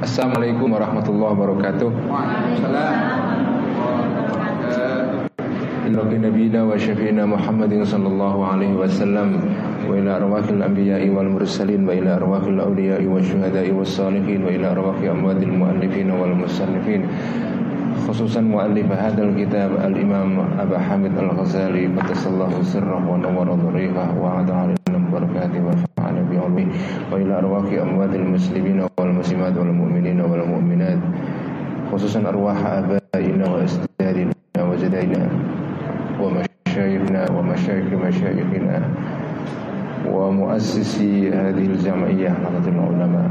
Assalamualaikum warahmatullahi wabarakatuh. Waalaikumsalam. Nabi nabiyina wa syafiina Muhammadin sallallahu alaihi wasallam wa ila arwahil anbiya'i wal mursalin wa ila arwahil awliya'i wa syuhada'i was salihin wa ila arwahi amwadil muallifin wal musannifin خصوصا مؤلف هذا الكتاب الإمام أبا حامد الغزالي قدس الله سره ونور ضريفه وعاد علينا بركاته بعلمه وإلى أرواح أموات المسلمين والمسلمات والمؤمنين والمؤمنات خصوصا أرواح آبائنا وأجدادنا وجدائنا ومشايخنا ومشايخ مشايخنا ومؤسسي هذه الجمعية نهضة العلماء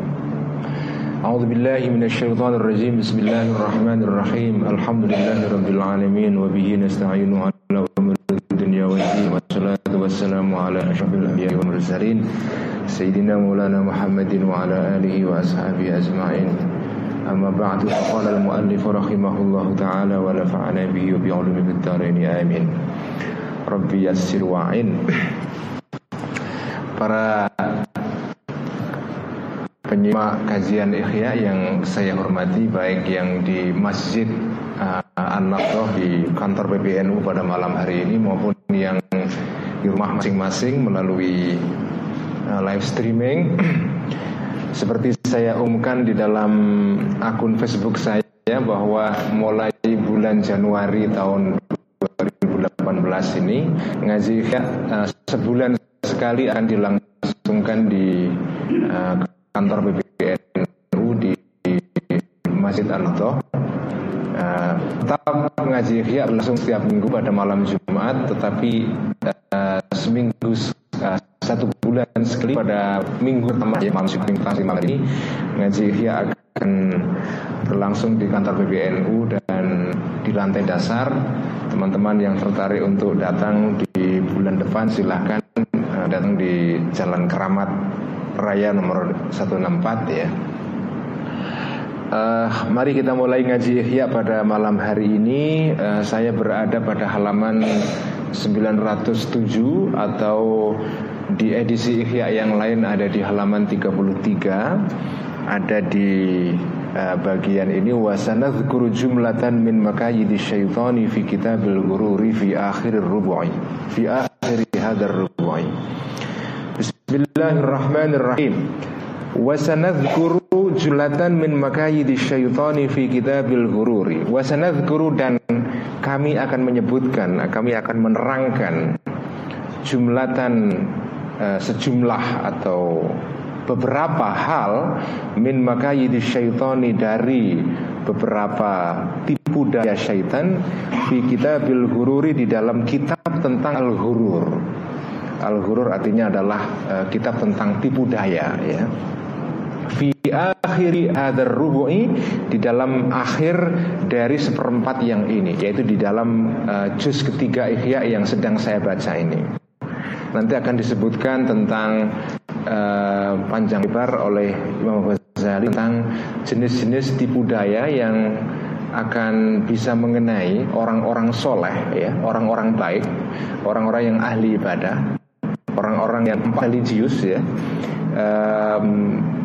أعوذ بالله من الشيطان الرجيم. بسم الله الرحمن الرحيم. الحمد لله رب العالمين وبه نستعين على أمور الدنيا والدين. والصلاة والسلام على أشرف الأنبياء والمرسلين سيدنا مولانا محمد وعلى آله وأصحابه أجمعين. أما بعد فقال المؤلف رحمه الله تعالى ونفعنا به وبعلوم الدارين. آمين. ربي يسر وعين Para penyimak kajian Ikhya yang saya hormati baik yang di Masjid uh, An-Nahdhah di kantor PBNU pada malam hari ini maupun yang di rumah masing-masing melalui uh, live streaming. Seperti saya umumkan di dalam akun Facebook saya bahwa mulai bulan Januari tahun 2018 ini ngaji Ikhya uh, sebulan sekali akan dilangsungkan di uh, kantor PBNU di Masjid Al-Aqsa. Uh, tetap mengaji Ihya langsung setiap minggu pada malam Jumat, tetapi uh, seminggu uh, satu bulan sekali pada minggu pertama ya malam Jumat malam ini ngaji Ihya akan berlangsung di kantor PBNU dan di lantai dasar. Teman-teman yang tertarik untuk datang di bulan depan silahkan datang di Jalan Keramat Raya nomor 164 ya. Uh, mari kita mulai ngaji Ihya pada malam hari ini. Uh, saya berada pada halaman 907 atau di edisi Ihya yang lain ada di halaman 33. Ada di uh, bagian ini wasanadzkuru jumlatan min makayidi syaitani fi kitabil gururi fi akhir rubu'i fi akhir hadar rubu'i. Bismillahirrahmanirrahim. Wasanadzkuru julatan min makayidi syaitani fi kitabil ghururi. Wasanadzkuru dan kami akan menyebutkan, kami akan menerangkan jumlatan uh, sejumlah atau beberapa hal min makayidi syaitani dari beberapa tipu daya syaitan fi kitabil ghururi di dalam kitab tentang al-ghurur. Al-Ghurur artinya adalah uh, kitab tentang tipu daya ya. Fi akhiri hadar rubu'i di dalam akhir dari seperempat yang ini yaitu di dalam uh, juz ketiga Ihya yang sedang saya baca ini. Nanti akan disebutkan tentang uh, panjang lebar oleh Imam Ghazali tentang jenis-jenis tipu daya yang akan bisa mengenai orang-orang soleh ya, orang-orang baik, orang-orang yang ahli ibadah orang-orang yang religius ya um,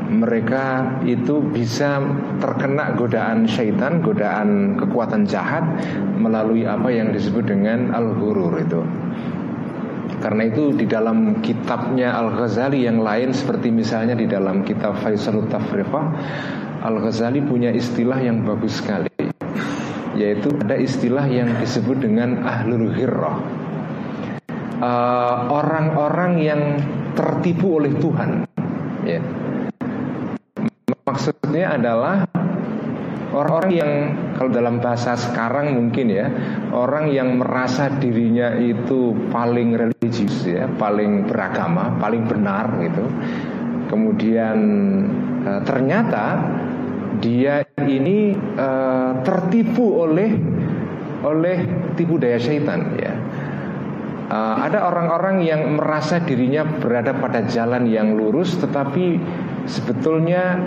mereka itu bisa terkena godaan syaitan, godaan kekuatan jahat melalui apa yang disebut dengan al-ghurur itu. Karena itu di dalam kitabnya Al-Ghazali yang lain seperti misalnya di dalam kitab Faisalut Tafriqah Al-Ghazali punya istilah yang bagus sekali yaitu ada istilah yang disebut dengan ahlul ghirrah orang-orang uh, yang tertipu oleh Tuhan. Ya. Maksudnya adalah orang-orang yang kalau dalam bahasa sekarang mungkin ya orang yang merasa dirinya itu paling religius ya, paling beragama, paling benar gitu. Kemudian uh, ternyata dia ini uh, tertipu oleh oleh tipu daya syaitan ya Uh, ada orang-orang yang merasa dirinya berada pada jalan yang lurus, tetapi sebetulnya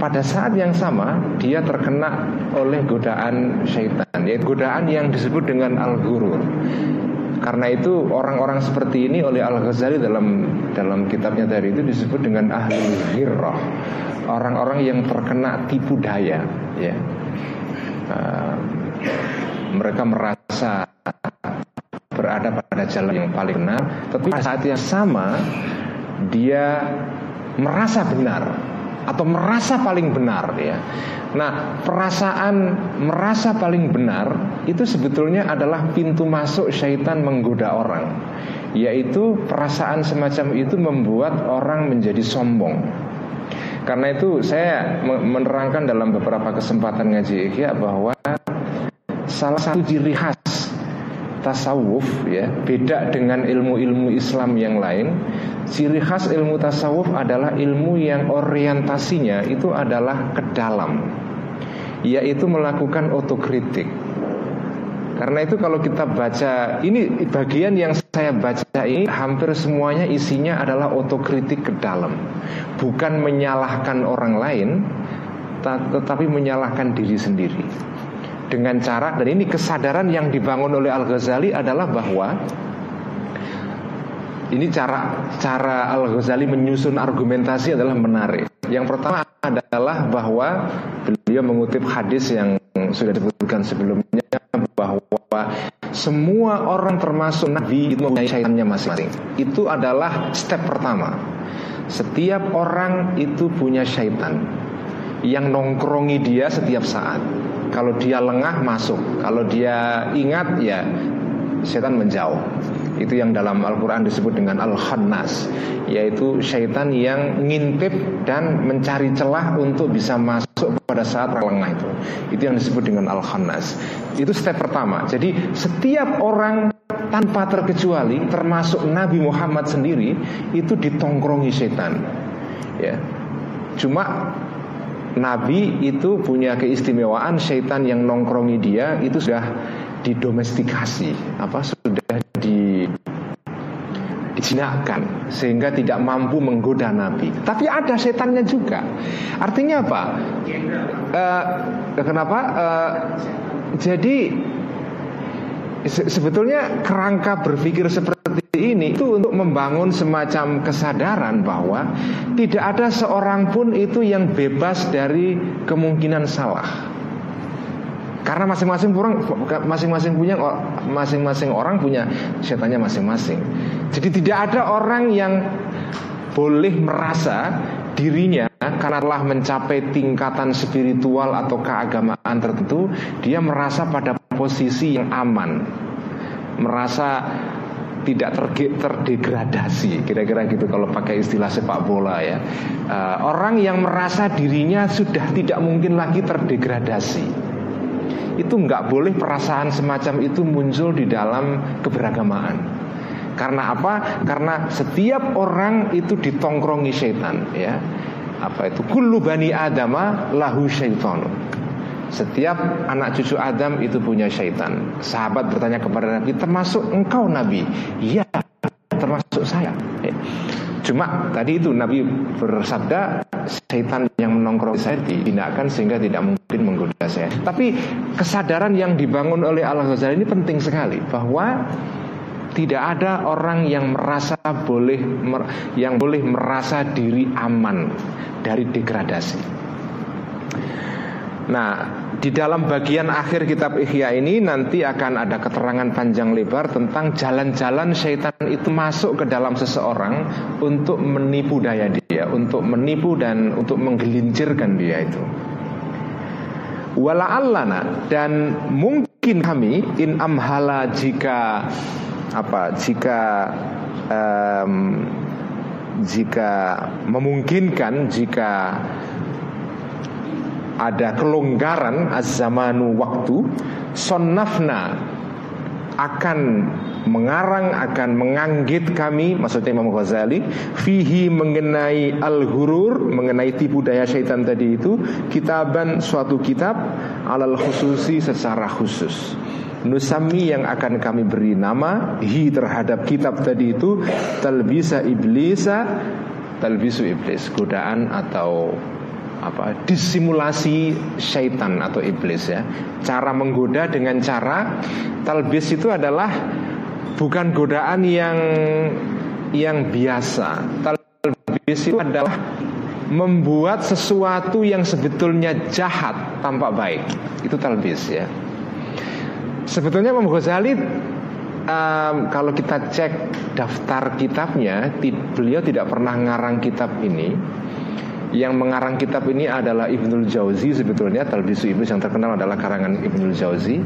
pada saat yang sama dia terkena oleh godaan syaitan, yaitu godaan yang disebut dengan al-ghurur. Karena itu orang-orang seperti ini oleh Al Ghazali dalam dalam kitabnya tadi itu disebut dengan ahli hirrah, orang-orang yang terkena tipu daya, ya. Uh, mereka merasa berada pada jalan yang paling benar, tetapi pada saat yang sama dia merasa benar atau merasa paling benar ya. Nah, perasaan merasa paling benar itu sebetulnya adalah pintu masuk syaitan menggoda orang. Yaitu perasaan semacam itu membuat orang menjadi sombong. Karena itu saya menerangkan dalam beberapa kesempatan ngaji ikhya bahwa salah satu ciri khas tasawuf ya beda dengan ilmu-ilmu Islam yang lain ciri khas ilmu tasawuf adalah ilmu yang orientasinya itu adalah ke dalam yaitu melakukan otokritik. Karena itu kalau kita baca ini bagian yang saya baca ini hampir semuanya isinya adalah otokritik ke dalam. Bukan menyalahkan orang lain tetapi menyalahkan diri sendiri dengan cara dan ini kesadaran yang dibangun oleh Al Ghazali adalah bahwa ini cara cara Al Ghazali menyusun argumentasi adalah menarik. Yang pertama adalah bahwa beliau mengutip hadis yang sudah disebutkan sebelumnya bahwa semua orang termasuk nabi itu mempunyai syaitannya masing-masing. Itu adalah step pertama. Setiap orang itu punya syaitan yang nongkrongi dia setiap saat. Kalau dia lengah masuk, kalau dia ingat ya setan menjauh. Itu yang dalam Al-Quran disebut dengan Al-Khannas Yaitu syaitan yang ngintip dan mencari celah untuk bisa masuk pada saat lengah itu. Itu yang disebut dengan Al-Khannas. Itu step pertama. Jadi setiap orang tanpa terkecuali Termasuk Nabi Muhammad sendiri Itu ditongkrongi setan Ya. Cuma Nabi itu punya keistimewaan syaitan yang nongkrongi dia itu sudah didomestikasi apa sudah di dijinakkan sehingga tidak mampu menggoda Nabi. Tapi ada setannya juga. Artinya apa? Uh, kenapa? Uh, jadi se sebetulnya kerangka berpikir seperti ini itu untuk membangun semacam kesadaran bahwa tidak ada seorang pun itu yang bebas dari kemungkinan salah. Karena masing-masing orang masing-masing punya masing-masing orang punya setannya masing-masing. Jadi tidak ada orang yang boleh merasa dirinya karena telah mencapai tingkatan spiritual atau keagamaan tertentu, dia merasa pada posisi yang aman. Merasa tidak terdegradasi kira-kira gitu kalau pakai istilah sepak bola ya uh, orang yang merasa dirinya sudah tidak mungkin lagi terdegradasi itu nggak boleh perasaan semacam itu muncul di dalam keberagamaan. Karena apa? Karena setiap orang itu ditongkrongi setan, ya. Apa itu? Kullu adama lahu syaitan. Setiap anak cucu Adam itu punya syaitan. Sahabat bertanya kepada Nabi, termasuk engkau Nabi? Iya, termasuk saya. Ya. Cuma tadi itu Nabi bersabda Setan yang menongkrong saya dibinakan sehingga tidak mungkin menggoda saya Tapi kesadaran yang dibangun oleh Allah Ghazali ini penting sekali Bahwa tidak ada orang yang merasa boleh yang boleh merasa diri aman dari degradasi. Nah, di dalam bagian akhir kitab Ihya ini nanti akan ada keterangan panjang lebar tentang jalan-jalan syaitan itu masuk ke dalam seseorang untuk menipu daya dia, untuk menipu dan untuk menggelincirkan dia itu. Wala'allana dan mungkin kami in amhala jika apa jika um, jika memungkinkan jika ada kelonggaran az-zamanu waktu. Sonnafna akan mengarang akan menganggit kami maksudnya Imam Ghazali fihi mengenai al-hurur mengenai tipu daya syaitan tadi itu kitaban suatu kitab alal khususi secara khusus. Nusami yang akan kami beri nama Hi terhadap kitab tadi itu Talbisa iblisa Talbisu iblis Godaan atau apa disimulasi syaitan atau iblis ya. Cara menggoda dengan cara talbis itu adalah bukan godaan yang yang biasa. Talbis itu adalah membuat sesuatu yang sebetulnya jahat tampak baik. Itu talbis ya. Sebetulnya Imam Ghazali um, kalau kita cek daftar kitabnya, beliau tidak pernah ngarang kitab ini. Yang mengarang kitab ini adalah Ibnul Jauzi sebetulnya Talbisu Iblis yang terkenal adalah karangan Ibnul Jauzi.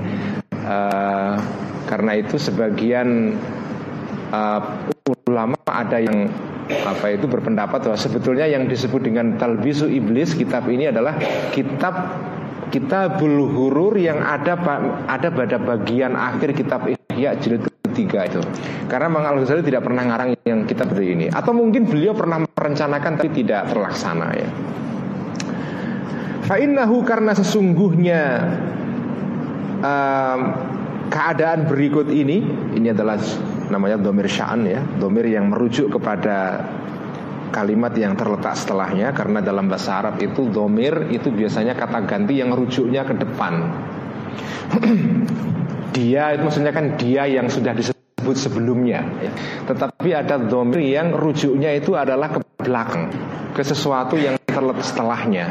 Uh, karena itu sebagian uh, ulama ada yang apa itu berpendapat bahwa sebetulnya yang disebut dengan Talbisu Iblis kitab ini adalah kitab kita Hurur yang ada ada pada bagian akhir kitab Ihya jilid ketiga itu. Karena Mang Al Ghazali tidak pernah ngarang yang kitab seperti ini. Atau mungkin beliau pernah merencanakan tapi tidak terlaksana ya. Fa'innahu karena sesungguhnya um, keadaan berikut ini ini adalah namanya domir sya'an ya, domir yang merujuk kepada kalimat yang terletak setelahnya karena dalam bahasa Arab itu domir itu biasanya kata ganti yang rujuknya ke depan. dia itu maksudnya kan dia yang sudah disebut sebelumnya. Ya. Tetapi ada domir yang rujuknya itu adalah ke belakang ke sesuatu yang terletak setelahnya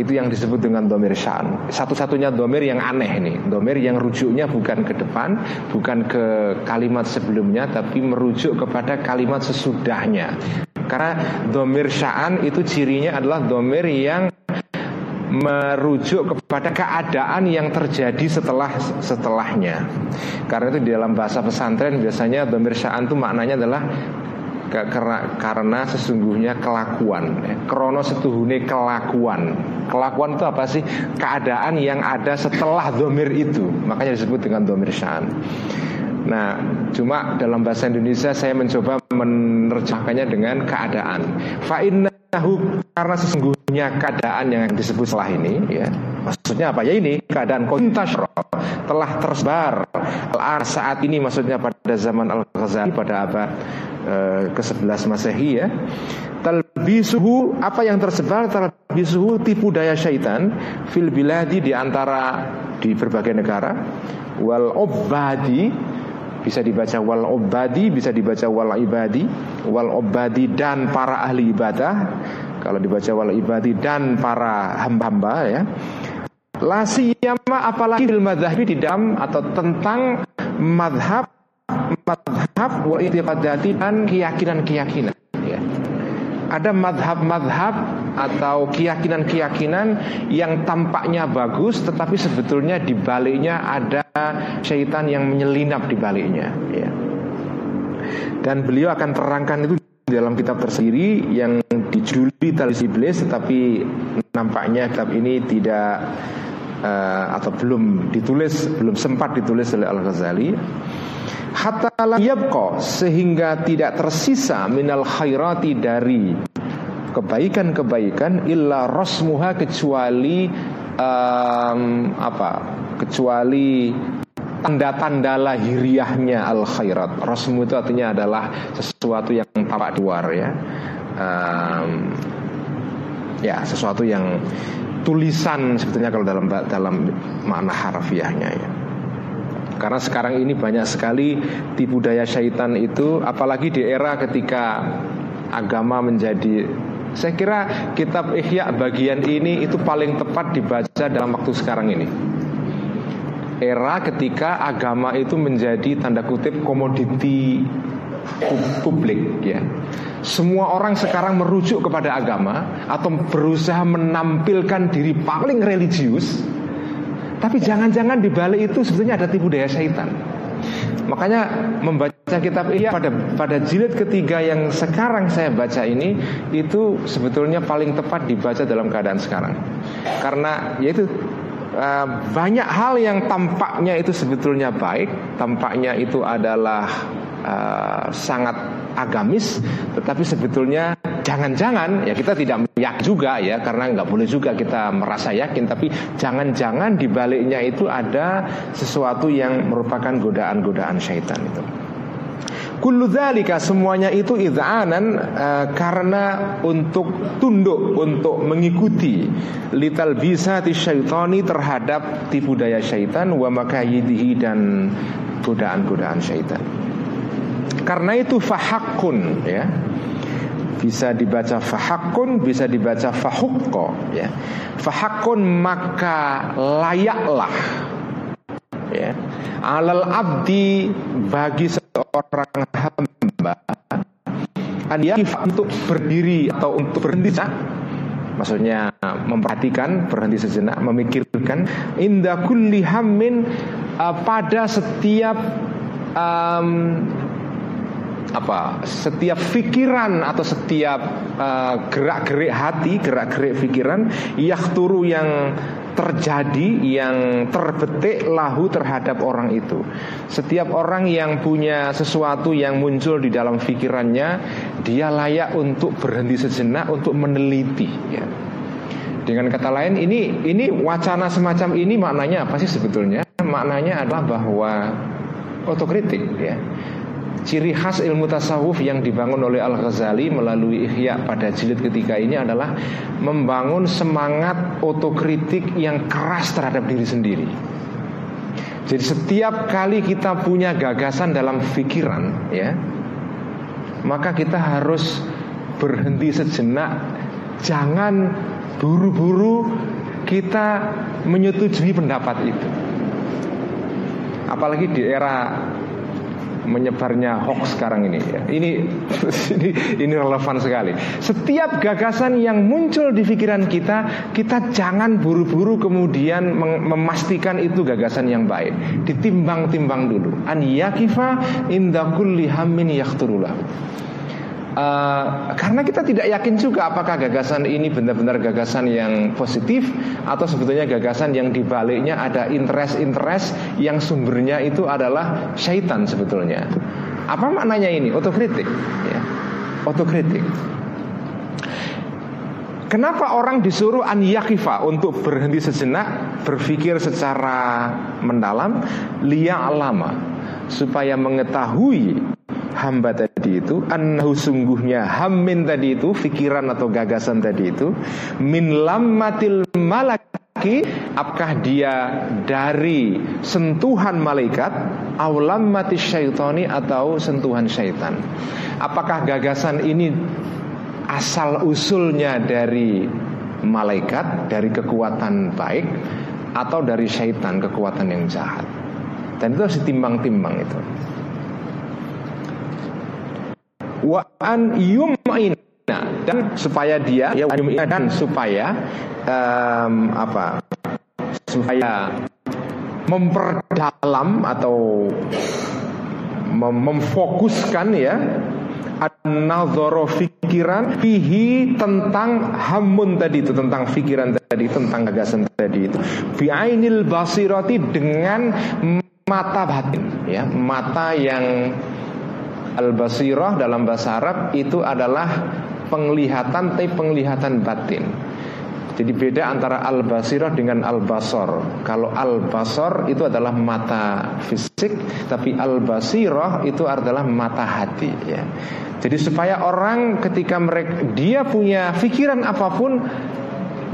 itu yang disebut dengan domir syan satu-satunya domir yang aneh nih domir yang rujuknya bukan ke depan bukan ke kalimat sebelumnya tapi merujuk kepada kalimat sesudahnya karena domir sya'an itu cirinya adalah domir yang merujuk kepada keadaan yang terjadi setelah setelahnya. Karena itu di dalam bahasa pesantren biasanya domir sya'an itu maknanya adalah karena karena sesungguhnya kelakuan ya. krono setuhune kelakuan kelakuan itu apa sih keadaan yang ada setelah domir itu makanya disebut dengan domir sya'an Nah, cuma dalam bahasa Indonesia saya mencoba menerjemahkannya dengan keadaan. Fa'innahu karena sesungguhnya keadaan yang disebut setelah ini ya. Maksudnya apa ya ini keadaan kontas telah tersebar al saat ini maksudnya pada zaman Al-Ghazali pada abad e, ke-11 Masehi ya. Talbisuhu apa yang tersebar talbisuhu tipu daya syaitan fil biladi di antara di berbagai negara wal obadi bisa dibaca wal obadi, bisa dibaca wal ibadi, wal obadi dan para ahli ibadah. Kalau dibaca wal ibadi dan para hamba-hamba ya. La siyama apalagi fil madhabi di dalam atau tentang madhab madhab wal itiqadati dan keyakinan-keyakinan ya. Ada madhab-madhab atau keyakinan-keyakinan yang tampaknya bagus tetapi sebetulnya di baliknya ada syaitan yang menyelinap di baliknya ya. Dan beliau akan terangkan itu dalam kitab tersendiri yang dijuli Talis Iblis tetapi nampaknya kitab ini tidak uh, atau belum ditulis belum sempat ditulis oleh Al Ghazali hatta sehingga tidak tersisa minal khairati dari kebaikan-kebaikan illa rosmuha kecuali um, apa? Kecuali tanda-tanda lahiriahnya al khairat. Rosmu itu artinya adalah sesuatu yang tampak luar ya. Um, ya, sesuatu yang tulisan sebetulnya kalau dalam dalam makna harfiahnya ya. Karena sekarang ini banyak sekali tipu daya syaitan itu apalagi di era ketika agama menjadi saya kira kitab Ihya bagian ini itu paling tepat dibaca dalam waktu sekarang ini. Era ketika agama itu menjadi tanda kutip komoditi publik ya. Semua orang sekarang merujuk kepada agama atau berusaha menampilkan diri paling religius. Tapi jangan-jangan di balik itu sebetulnya ada tipu daya syaitan. Makanya membaca kitab Ihya pada pada jilid ketiga yang sekarang saya baca ini itu sebetulnya paling tepat dibaca dalam keadaan sekarang. Karena yaitu uh, banyak hal yang tampaknya itu sebetulnya baik, tampaknya itu adalah uh, sangat agamis, tetapi sebetulnya jangan-jangan ya kita tidak yakin juga ya karena nggak boleh juga kita merasa yakin, tapi jangan-jangan di baliknya itu ada sesuatu yang merupakan godaan-godaan syaitan itu. Kullu dzalika semuanya itu idzanan uh, karena untuk tunduk untuk mengikuti lital bisa syaitani terhadap tipu daya syaitan wa makayidihi dan godaan-godaan syaitan. Karena itu fahakun ya. Bisa dibaca fahakun, bisa dibaca fahukko ya. Fahakun maka layaklah ya. Alal abdi bagi seorang hamba an untuk berdiri atau untuk berhenti maksudnya memperhatikan berhenti sejenak memikirkan indah kulli hammin uh, pada setiap um, apa setiap pikiran atau setiap uh, gerak-gerik hati, gerak-gerik pikiran yahturu yang terjadi yang terbetik lahu terhadap orang itu. Setiap orang yang punya sesuatu yang muncul di dalam pikirannya, dia layak untuk berhenti sejenak untuk meneliti ya. Dengan kata lain ini ini wacana semacam ini maknanya apa sih sebetulnya? Maknanya adalah bahwa otokritik ya Ciri khas ilmu tasawuf yang dibangun oleh Al-Ghazali melalui Ihya pada jilid ketiga ini adalah membangun semangat otokritik yang keras terhadap diri sendiri. Jadi setiap kali kita punya gagasan dalam pikiran, ya, maka kita harus berhenti sejenak, jangan buru-buru kita menyetujui pendapat itu. Apalagi di era menyebarnya hoax sekarang ini ya. Ini ini ini relevan sekali. Setiap gagasan yang muncul di pikiran kita, kita jangan buru-buru kemudian memastikan itu gagasan yang baik. Ditimbang-timbang dulu. An yakifa inda kulli hammin Uh, karena kita tidak yakin juga apakah gagasan ini benar-benar gagasan yang positif atau sebetulnya gagasan yang dibaliknya ada interest-interest yang sumbernya itu adalah syaitan sebetulnya. Apa maknanya ini? Otokritik, ya. Otokritik. Kenapa orang disuruh an yakifa untuk berhenti sejenak, berpikir secara mendalam, liya alama supaya mengetahui hamba tadi itu annahu sungguhnya hammin tadi itu pikiran atau gagasan tadi itu min lammatil malaki apakah dia dari sentuhan malaikat awlam mati syaitani atau sentuhan syaitan. Apakah gagasan ini asal usulnya dari malaikat dari kekuatan baik atau dari syaitan kekuatan yang jahat? Dan itu harus ditimbang-timbang itu wa an yum'ina. Dan supaya dia ya dan supaya um, apa supaya memperdalam atau mem memfokuskan ya an-nadhara fikiran fihi tentang hamun tadi itu tentang pikiran tadi tentang gagasan tadi itu. Bi ainil basirati dengan mata batin ya mata yang Al-basirah dalam bahasa Arab itu adalah penglihatan tapi penglihatan batin. Jadi beda antara al-basirah dengan al-basor. Kalau al-basor itu adalah mata fisik, tapi al-basirah itu adalah mata hati ya. Jadi supaya orang ketika mereka dia punya pikiran apa pun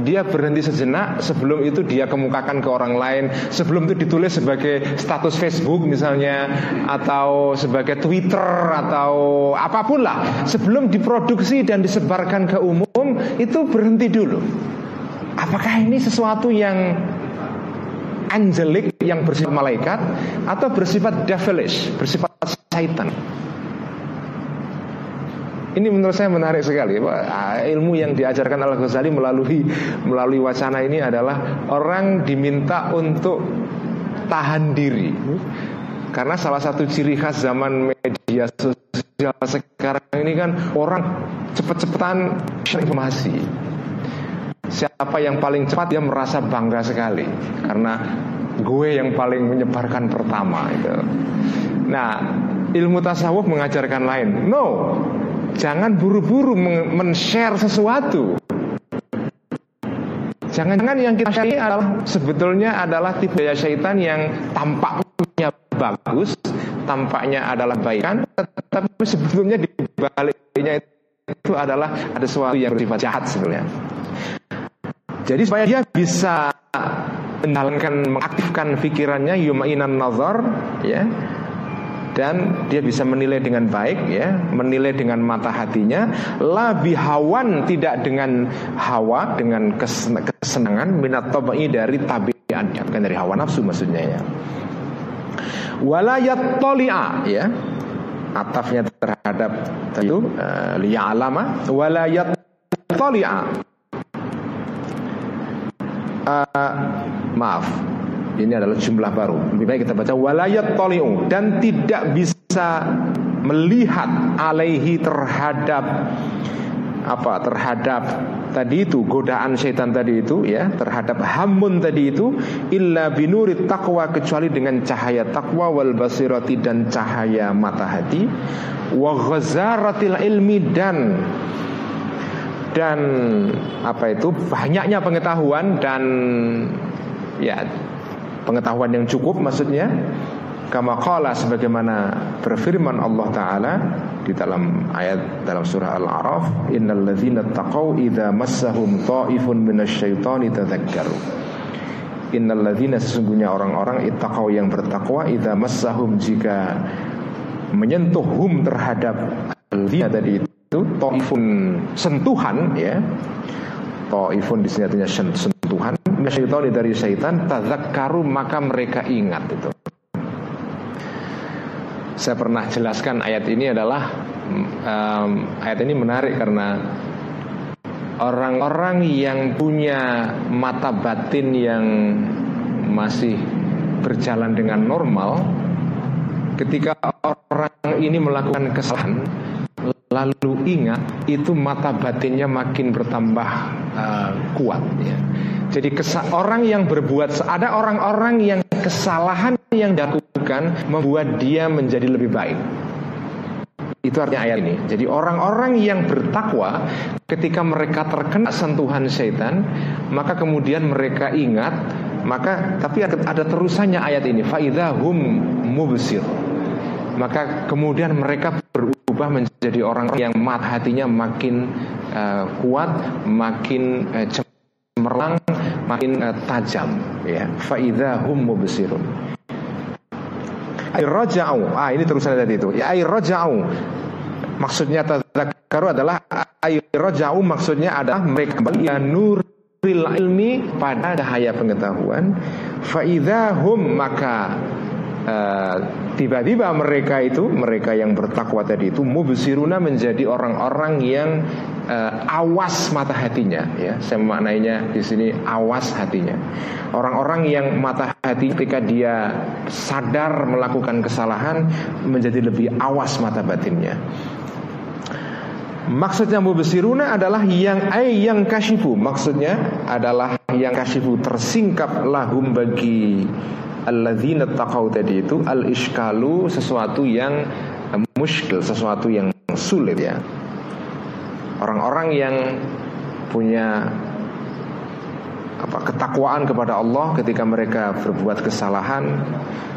dia berhenti sejenak sebelum itu dia kemukakan ke orang lain. Sebelum itu ditulis sebagai status Facebook misalnya atau sebagai Twitter atau apa pun lah. Sebelum diproduksi dan disebarkan ke umum itu berhenti dulu. Apakah ini sesuatu yang angelik yang bersifat malaikat atau bersifat devilish bersifat syaitan ini menurut saya menarik sekali. Ilmu yang diajarkan Al Ghazali melalui melalui wacana ini adalah orang diminta untuk tahan diri. Karena salah satu ciri khas zaman media sosial sekarang ini kan orang cepet-cepetan informasi. Siapa yang paling cepat dia merasa bangga sekali karena gue yang paling menyebarkan pertama itu. Nah, ilmu tasawuf mengajarkan lain. No, jangan buru-buru men-share sesuatu. Jangan-jangan yang kita share adalah sebetulnya adalah tipe daya syaitan yang tampaknya bagus, tampaknya adalah baikan, tetapi sebetulnya di baliknya itu adalah ada sesuatu yang bersifat jahat sebetulnya. Jadi supaya dia bisa menjalankan mengaktifkan pikirannya yumainan nazar ya dan dia bisa menilai dengan baik ya. Menilai dengan mata hatinya. Lebih hawan tidak dengan hawa dengan kesenangan minat tabai dari tabiatnya bukan dari hawa nafsu maksudnya ya. Walayat tolia ya. Atafnya terhadap itu uh, liya'lama. Walayat tolia uh, maaf ini adalah jumlah baru. Lebih baik kita baca walayat toliu dan tidak bisa melihat alaihi terhadap apa terhadap tadi itu godaan setan tadi itu ya terhadap hamun tadi itu illa binurit takwa kecuali dengan cahaya takwa wal basirati dan cahaya mata hati wa ghazaratil ilmi dan dan apa itu banyaknya pengetahuan dan ya pengetahuan yang cukup maksudnya kama qala sebagaimana berfirman Allah taala di dalam ayat dalam surah Al-A'raf innal ladzina taqau idza massahum ta'ifun minasyaitani tadzakkaru. Innal ladzina sesungguhnya orang-orang ittaqau yang bertakwa idza massahum jika menyentuh hum terhadap alladzina tadi itu ta'ifun sentuhan ya. Ta'ifun di sini artinya sentuhan minasyaitan dari syaitan tadzakkaru maka mereka ingat itu. Saya pernah jelaskan ayat ini adalah um, ayat ini menarik karena orang-orang yang punya mata batin yang masih berjalan dengan normal ketika orang ini melakukan kesalahan lalu ingat itu mata batinnya makin bertambah uh, kuat ya. Jadi orang yang berbuat ada orang-orang yang kesalahan yang dilakukan membuat dia menjadi lebih baik. Itu artinya ayat ini. Jadi orang-orang yang bertakwa ketika mereka terkena sentuhan setan, maka kemudian mereka ingat, maka tapi ada, terusannya ayat ini. Faidahum mubsir. Maka kemudian mereka berubah menjadi orang yang mata hatinya makin uh, kuat, makin uh, cemerlang, makin uh, tajam ya. Faida hum mubsirun. Air raja'u. Ah ini terusan tadi itu. Ya air raja'u. Maksudnya tadzakkaru adalah air raja'u maksudnya adalah mereka kembali ya nuril ilmi pada cahaya pengetahuan. Faida hum maka uh, tiba-tiba mereka itu mereka yang bertakwa tadi itu mubsiruna menjadi orang-orang yang uh, awas mata hatinya ya. Saya memaknainya di sini awas hatinya. Orang-orang yang mata hati ketika dia sadar melakukan kesalahan menjadi lebih awas mata batinnya. Maksudnya mubesiruna adalah yang ay yang kashifu. Maksudnya adalah yang kashifu tersingkap lahum bagi alladzina taqau tadi itu al iskalu sesuatu yang muskil, sesuatu yang sulit ya. Orang-orang yang punya apa ketakwaan kepada Allah ketika mereka berbuat kesalahan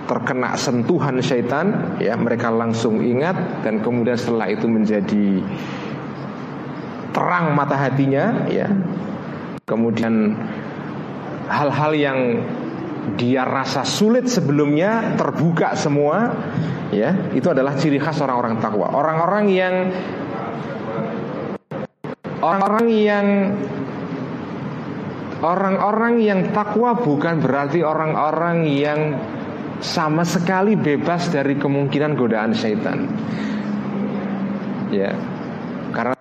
terkena sentuhan syaitan ya mereka langsung ingat dan kemudian setelah itu menjadi terang mata hatinya ya kemudian hal-hal yang dia rasa sulit sebelumnya terbuka semua ya. Itu adalah ciri khas orang-orang takwa. Orang-orang yang Orang-orang yang Orang-orang yang takwa bukan berarti orang-orang yang sama sekali bebas dari kemungkinan godaan syaitan. Ya,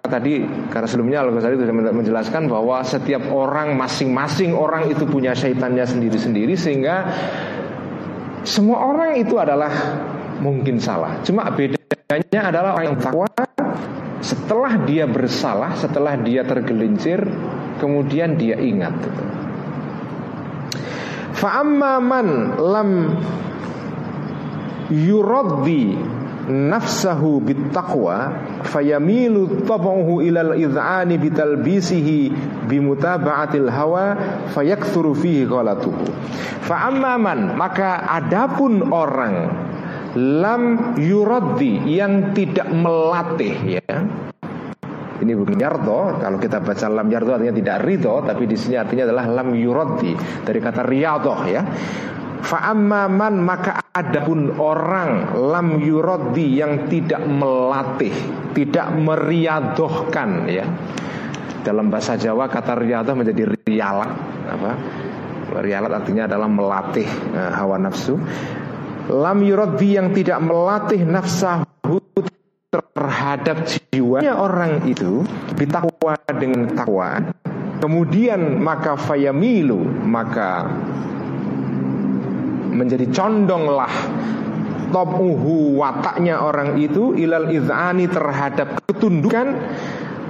tadi karena sebelumnya Al Ghazali sudah menjelaskan bahwa setiap orang masing-masing orang itu punya syaitannya sendiri-sendiri sehingga semua orang itu adalah mungkin salah. Cuma bedanya adalah orang yang takwa setelah dia bersalah, setelah dia tergelincir, kemudian dia ingat. Fa'amma man lam yuraddi nafsahu bittaqwa fayamilu tabahu ilal idhani bitalbisihi bimutaba'atil hawa fayakthuru fihi ghalatuhu. Fa amman maka adapun orang lam yuraddi yang tidak melatih ya. Ini bukan yardo kalau kita baca lam yardo artinya tidak ridho tapi di sini artinya adalah lam yuraddi dari kata riyadhah ya Fa'amman maka adapun orang lam yuroddi yang tidak melatih, tidak meriadohkan ya. Dalam bahasa Jawa kata riadoh menjadi rialat apa? Rialat artinya adalah melatih uh, hawa nafsu. Lam yuroddi yang tidak melatih nafsahu terhadap jiwanya orang itu ditakwa dengan takwa. Kemudian maka fayamilu maka menjadi condonglah topuhu wataknya orang itu ilal izani terhadap ketundukan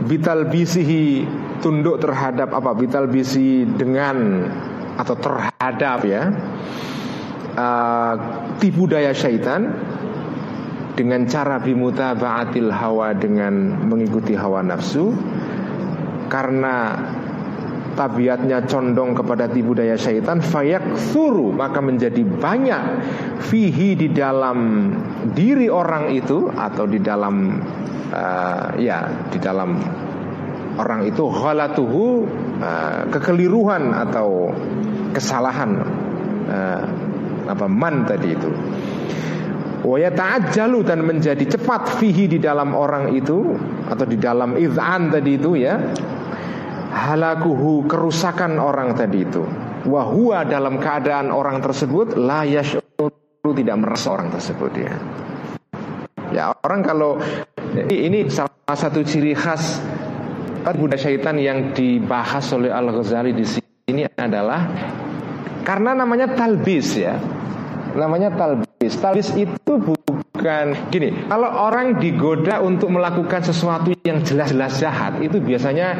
bital bisihi tunduk terhadap apa? Bital bisi dengan atau terhadap ya uh, tipu daya syaitan dengan cara bimuta baatil hawa dengan mengikuti hawa nafsu. Karena tabiatnya condong kepada tipu daya syaitan fayak suru maka menjadi banyak fihi di dalam diri orang itu atau di dalam uh, ya di dalam orang itu ghalatuhu uh, kekeliruan atau kesalahan uh, apa man tadi itu. Waya ta'ajjalu dan menjadi cepat fihi di dalam orang itu atau di dalam izan tadi itu ya halakuhu kerusakan orang tadi itu. Wahua dalam keadaan orang tersebut la yashuru tidak merasa orang tersebut ya. Ya orang kalau ini salah satu ciri khas budaya syaitan yang dibahas oleh Al Ghazali di sini adalah karena namanya talbis ya. Namanya talbis. Talbis itu bukan gini kalau orang digoda untuk melakukan sesuatu yang jelas-jelas jahat itu biasanya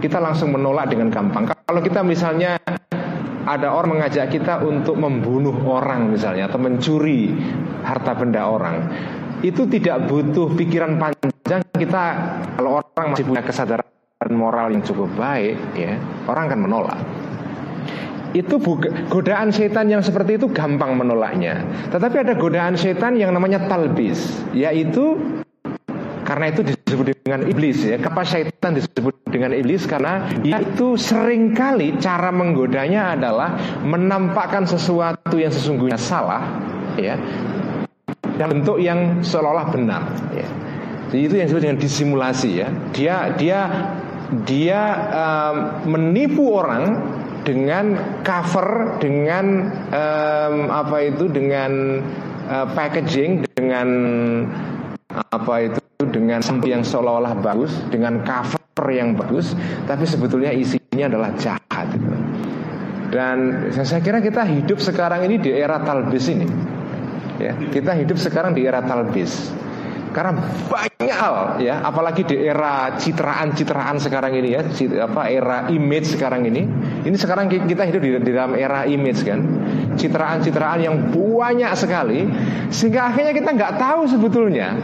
kita langsung menolak dengan gampang. Kalau kita misalnya ada orang mengajak kita untuk membunuh orang misalnya atau mencuri harta benda orang, itu tidak butuh pikiran panjang. Kita kalau orang masih punya kesadaran moral yang cukup baik, ya orang akan menolak. Itu godaan setan yang seperti itu gampang menolaknya. Tetapi ada godaan setan yang namanya talbis, yaitu karena itu disebut dengan iblis ya. Kenapa syaitan disebut dengan iblis? Karena itu sering kali cara menggodanya adalah menampakkan sesuatu yang sesungguhnya salah ya dalam bentuk yang seolah-olah benar ya. Jadi itu yang disebut dengan disimulasi ya. Dia dia dia um, menipu orang dengan cover dengan um, apa itu dengan uh, packaging dengan apa itu dengan samping yang seolah-olah bagus, dengan cover yang bagus, tapi sebetulnya isinya adalah jahat. Dan saya kira kita hidup sekarang ini di era talbis ini. Ya, kita hidup sekarang di era talbis. Karena banyak hal ya, apalagi di era citraan-citraan sekarang ini ya, apa era image sekarang ini. Ini sekarang kita hidup di, di dalam era image kan. Citraan-citraan yang banyak sekali sehingga akhirnya kita nggak tahu sebetulnya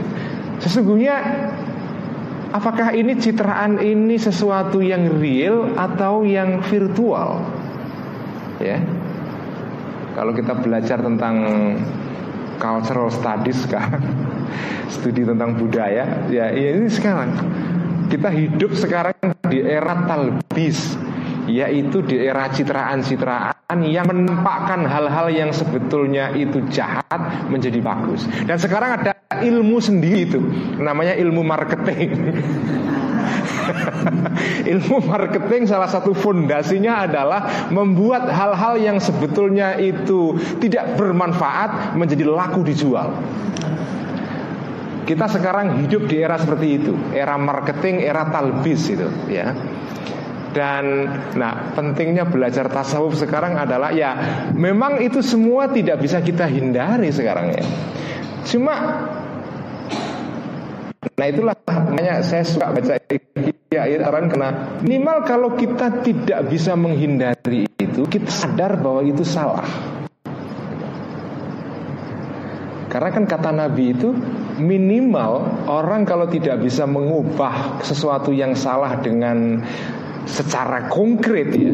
Sesungguhnya apakah ini citraan ini sesuatu yang real atau yang virtual? Ya. Kalau kita belajar tentang cultural studies sekarang, studi tentang budaya, ya, ya ini sekarang kita hidup sekarang di era talbis yaitu di era citraan-citraan yang menampakkan hal-hal yang sebetulnya itu jahat menjadi bagus. Dan sekarang ada ilmu sendiri itu, namanya ilmu marketing. ilmu marketing salah satu fondasinya adalah membuat hal-hal yang sebetulnya itu tidak bermanfaat menjadi laku dijual. Kita sekarang hidup di era seperti itu, era marketing, era talbis itu, ya. Dan nah pentingnya belajar tasawuf sekarang adalah ya memang itu semua tidak bisa kita hindari sekarang ya. Cuma Nah itulah makanya saya suka baca ya orang karena minimal kalau kita tidak bisa menghindari itu kita sadar bahwa itu salah. Karena kan kata Nabi itu minimal orang kalau tidak bisa mengubah sesuatu yang salah dengan secara konkret ya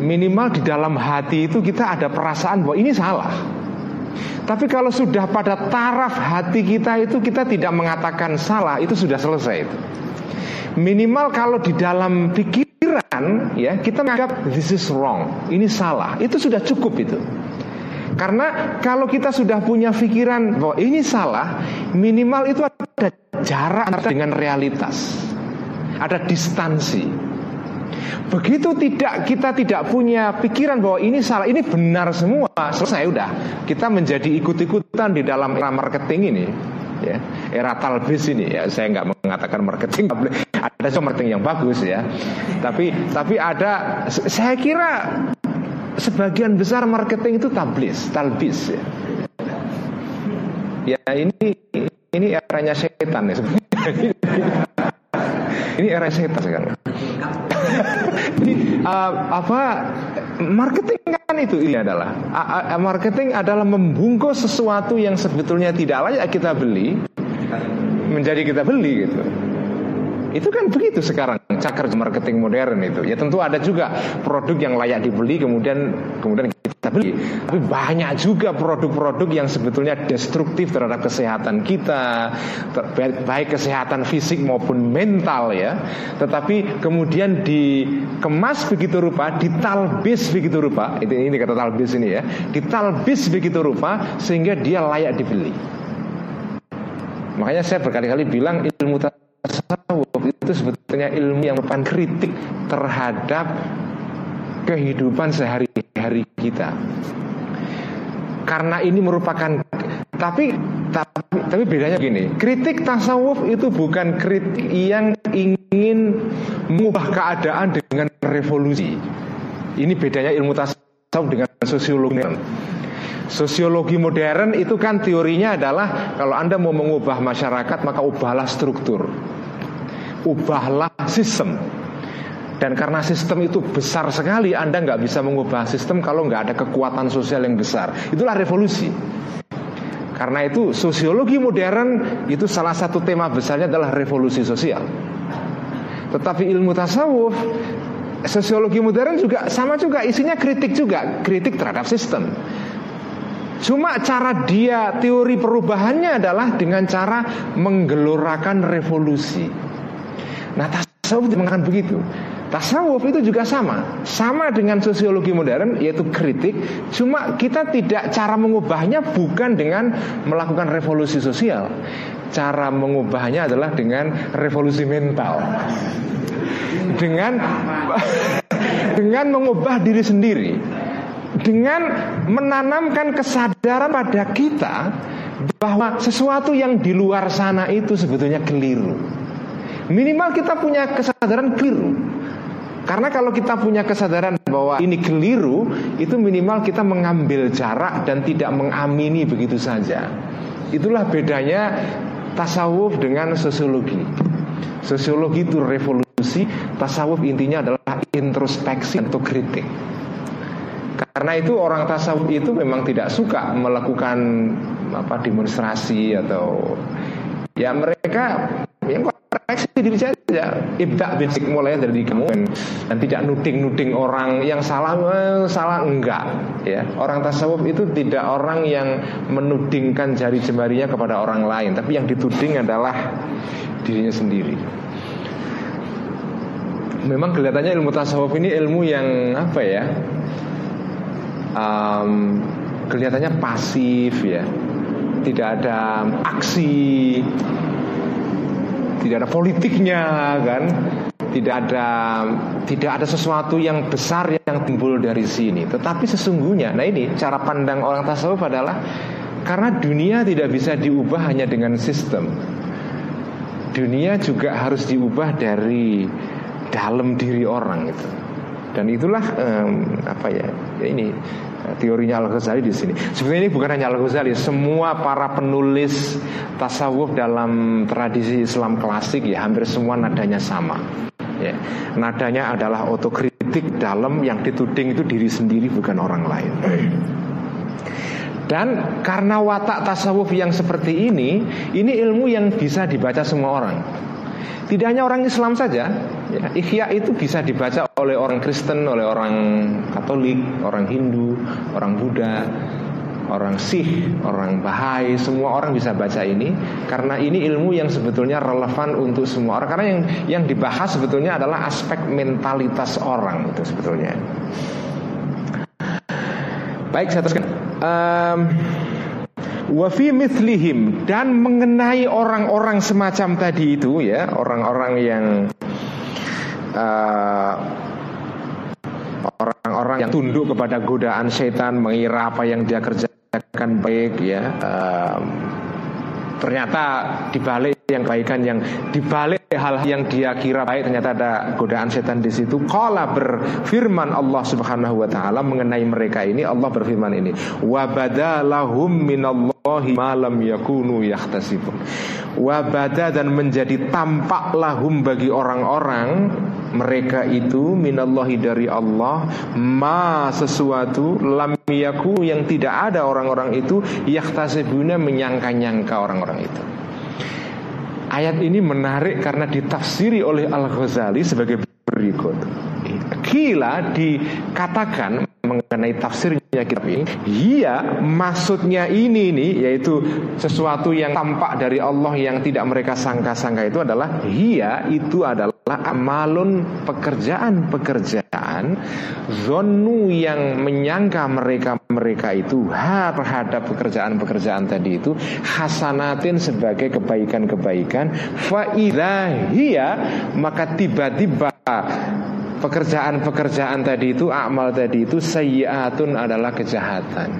minimal di dalam hati itu kita ada perasaan bahwa ini salah tapi kalau sudah pada taraf hati kita itu kita tidak mengatakan salah itu sudah selesai itu minimal kalau di dalam pikiran ya kita menganggap this is wrong ini salah itu sudah cukup itu karena kalau kita sudah punya pikiran bahwa ini salah, minimal itu ada jarak dengan realitas. Ada distansi. Begitu tidak kita tidak punya pikiran bahwa ini salah, ini benar semua, selesai udah. Kita menjadi ikut-ikutan di dalam era marketing ini, ya. Era talbis ini ya, saya nggak mengatakan marketing ada marketing yang bagus ya. Tapi tapi ada saya kira sebagian besar marketing itu tablis, talbis ya. Ya ini ini eranya setan ya ini era setan sekarang. Ini uh, apa marketing kan itu ini adalah uh, marketing adalah membungkus sesuatu yang sebetulnya tidak layak kita beli menjadi kita beli gitu. Itu kan begitu sekarang cakar marketing modern itu. Ya tentu ada juga produk yang layak dibeli kemudian kemudian beli. Tapi banyak juga produk-produk yang sebetulnya destruktif terhadap kesehatan kita, baik kesehatan fisik maupun mental ya. Tetapi kemudian dikemas begitu rupa, ditalbis begitu rupa. Itu ini kata talbis ini ya. Ditalbis begitu rupa sehingga dia layak dibeli. Makanya saya berkali-kali bilang ilmu tasawuf itu sebetulnya ilmu yang merupakan kritik terhadap kehidupan sehari-hari kita. Karena ini merupakan tapi tapi tapi bedanya gini, kritik tasawuf itu bukan kritik yang ingin mengubah keadaan dengan revolusi. Ini bedanya ilmu tasawuf dengan sosiologi. Sosiologi modern itu kan teorinya adalah kalau Anda mau mengubah masyarakat maka ubahlah struktur ubahlah sistem dan karena sistem itu besar sekali Anda nggak bisa mengubah sistem kalau nggak ada kekuatan sosial yang besar. Itulah revolusi. Karena itu sosiologi modern itu salah satu tema besarnya adalah revolusi sosial. Tetapi ilmu tasawuf Sosiologi modern juga sama juga isinya kritik juga Kritik terhadap sistem. Cuma cara dia teori perubahannya adalah dengan cara menggelorakan revolusi. Nah tasawuf mengatakan begitu Tasawuf itu juga sama. Sama dengan sosiologi modern Yaitu kritik. Cuma kita tidak Cara mengubahnya bukan dengan Melakukan revolusi sosial. Cara mengubahnya adalah dengan Revolusi mental. Dengan Dengan mengubah diri sendiri. Dengan menanamkan kesadaran pada kita Bahwa sesuatu yang di luar sana itu sebetulnya keliru Minimal kita punya kesadaran keliru. Karena kalau kita punya kesadaran bahwa ini keliru, itu minimal kita mengambil jarak dan tidak mengamini begitu saja. Itulah bedanya tasawuf dengan sosiologi. Sosiologi itu revolusi, tasawuf intinya adalah introspeksi atau kritik. Karena itu orang tasawuf itu memang tidak suka melakukan apa demonstrasi atau ya mereka koreksi diri saja. Ibda basic mulai dari kamu dan tidak nuding-nuding orang yang salah eh, salah enggak ya. Orang tasawuf itu tidak orang yang menudingkan jari jemarinya kepada orang lain. Tapi yang dituding adalah dirinya sendiri. Memang kelihatannya ilmu tasawuf ini ilmu yang apa ya um, kelihatannya pasif ya. Tidak ada aksi tidak ada politiknya kan? Tidak ada tidak ada sesuatu yang besar yang timbul dari sini. Tetapi sesungguhnya nah ini cara pandang orang tasawuf adalah karena dunia tidak bisa diubah hanya dengan sistem. Dunia juga harus diubah dari dalam diri orang itu. Dan itulah um, apa ya, ya ini teorinya Al Ghazali di sini. Sebenarnya ini bukan hanya Al Ghazali, semua para penulis tasawuf dalam tradisi Islam klasik ya hampir semua nadanya sama. Ya, nadanya adalah otokritik dalam yang dituding itu diri sendiri bukan orang lain. Dan karena watak tasawuf yang seperti ini, ini ilmu yang bisa dibaca semua orang. Tidak hanya orang Islam saja, ya, Ikhya itu bisa dibaca oleh orang Kristen, oleh orang Katolik, orang Hindu, orang Buddha, orang Sikh, orang Bahai, semua orang bisa baca ini karena ini ilmu yang sebetulnya relevan untuk semua orang. Karena yang yang dibahas sebetulnya adalah aspek mentalitas orang itu sebetulnya. Baik, saya teruskan. Um, Wafi mithlihim. Dan mengenai orang-orang semacam tadi itu ya orang-orang yang uh, orang-orang yang tunduk kepada godaan setan mengira apa yang dia kerja akan baik ya um, ternyata dibalik yang kebaikan yang dibalik hal yang dia kira baik ternyata ada godaan setan di situ. Kala berfirman Allah Subhanahu wa taala mengenai mereka ini Allah berfirman ini wa badalahum minallahi ma lam yakunu yahtasibun. Wa bada dan menjadi tampak lahum bagi orang-orang mereka itu minallahi dari Allah ma sesuatu lam yaku yang tidak ada orang-orang itu yahtasibuna menyangka-nyangka orang-orang itu. Ayat ini menarik karena ditafsiri oleh Al-Ghazali sebagai berikut. Kila dikatakan mengenai tafsirnya kitab ini Iya maksudnya ini nih Yaitu sesuatu yang tampak dari Allah Yang tidak mereka sangka-sangka itu adalah Iya itu adalah amalun pekerjaan-pekerjaan Zonu yang menyangka mereka-mereka itu ha Terhadap pekerjaan-pekerjaan tadi itu Hasanatin sebagai kebaikan-kebaikan Fa'idahiyya Maka tiba-tiba pekerjaan-pekerjaan tadi itu amal tadi itu sayyiatun adalah kejahatan.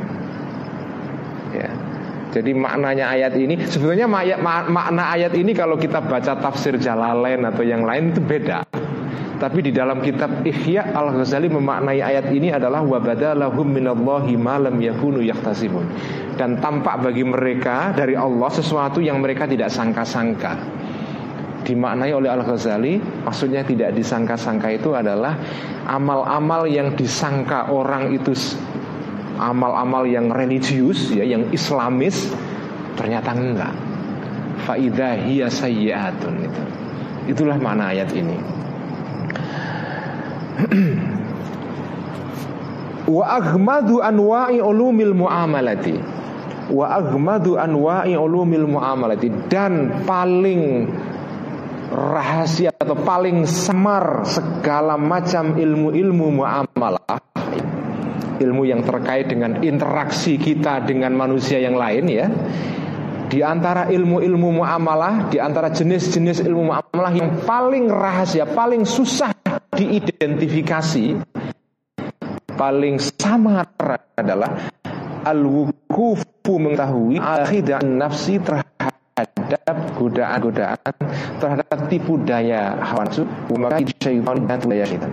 Ya. Jadi maknanya ayat ini sebetulnya makna ayat ini kalau kita baca tafsir Jalalain atau yang lain itu beda. Tapi di dalam kitab Ihya Al-Ghazali memaknai ayat ini adalah wabadalahum minallahi ma lam yakunu yahtasibun. Dan tampak bagi mereka dari Allah sesuatu yang mereka tidak sangka-sangka dimaknai oleh Al-Ghazali maksudnya tidak disangka-sangka itu adalah amal-amal yang disangka orang itu amal-amal yang religius ya yang islamis ternyata enggak. Faida hiya sayyiatun itu itulah makna ayat ini. Wa aghmadu anwa'i ulumil muamalati. Wa aghmadu anwa'i ulumil muamalati. Dan paling rahasia atau paling samar segala macam ilmu-ilmu muamalah ilmu yang terkait dengan interaksi kita dengan manusia yang lain ya. Di antara ilmu-ilmu muamalah di antara jenis-jenis ilmu muamalah yang paling rahasia paling susah diidentifikasi paling samar adalah al-wukufu mengetahui akidah nafsi terhadap terhadap godaan-godaan terhadap tipu daya hawa nafsu maka syaitan dan daya syaitan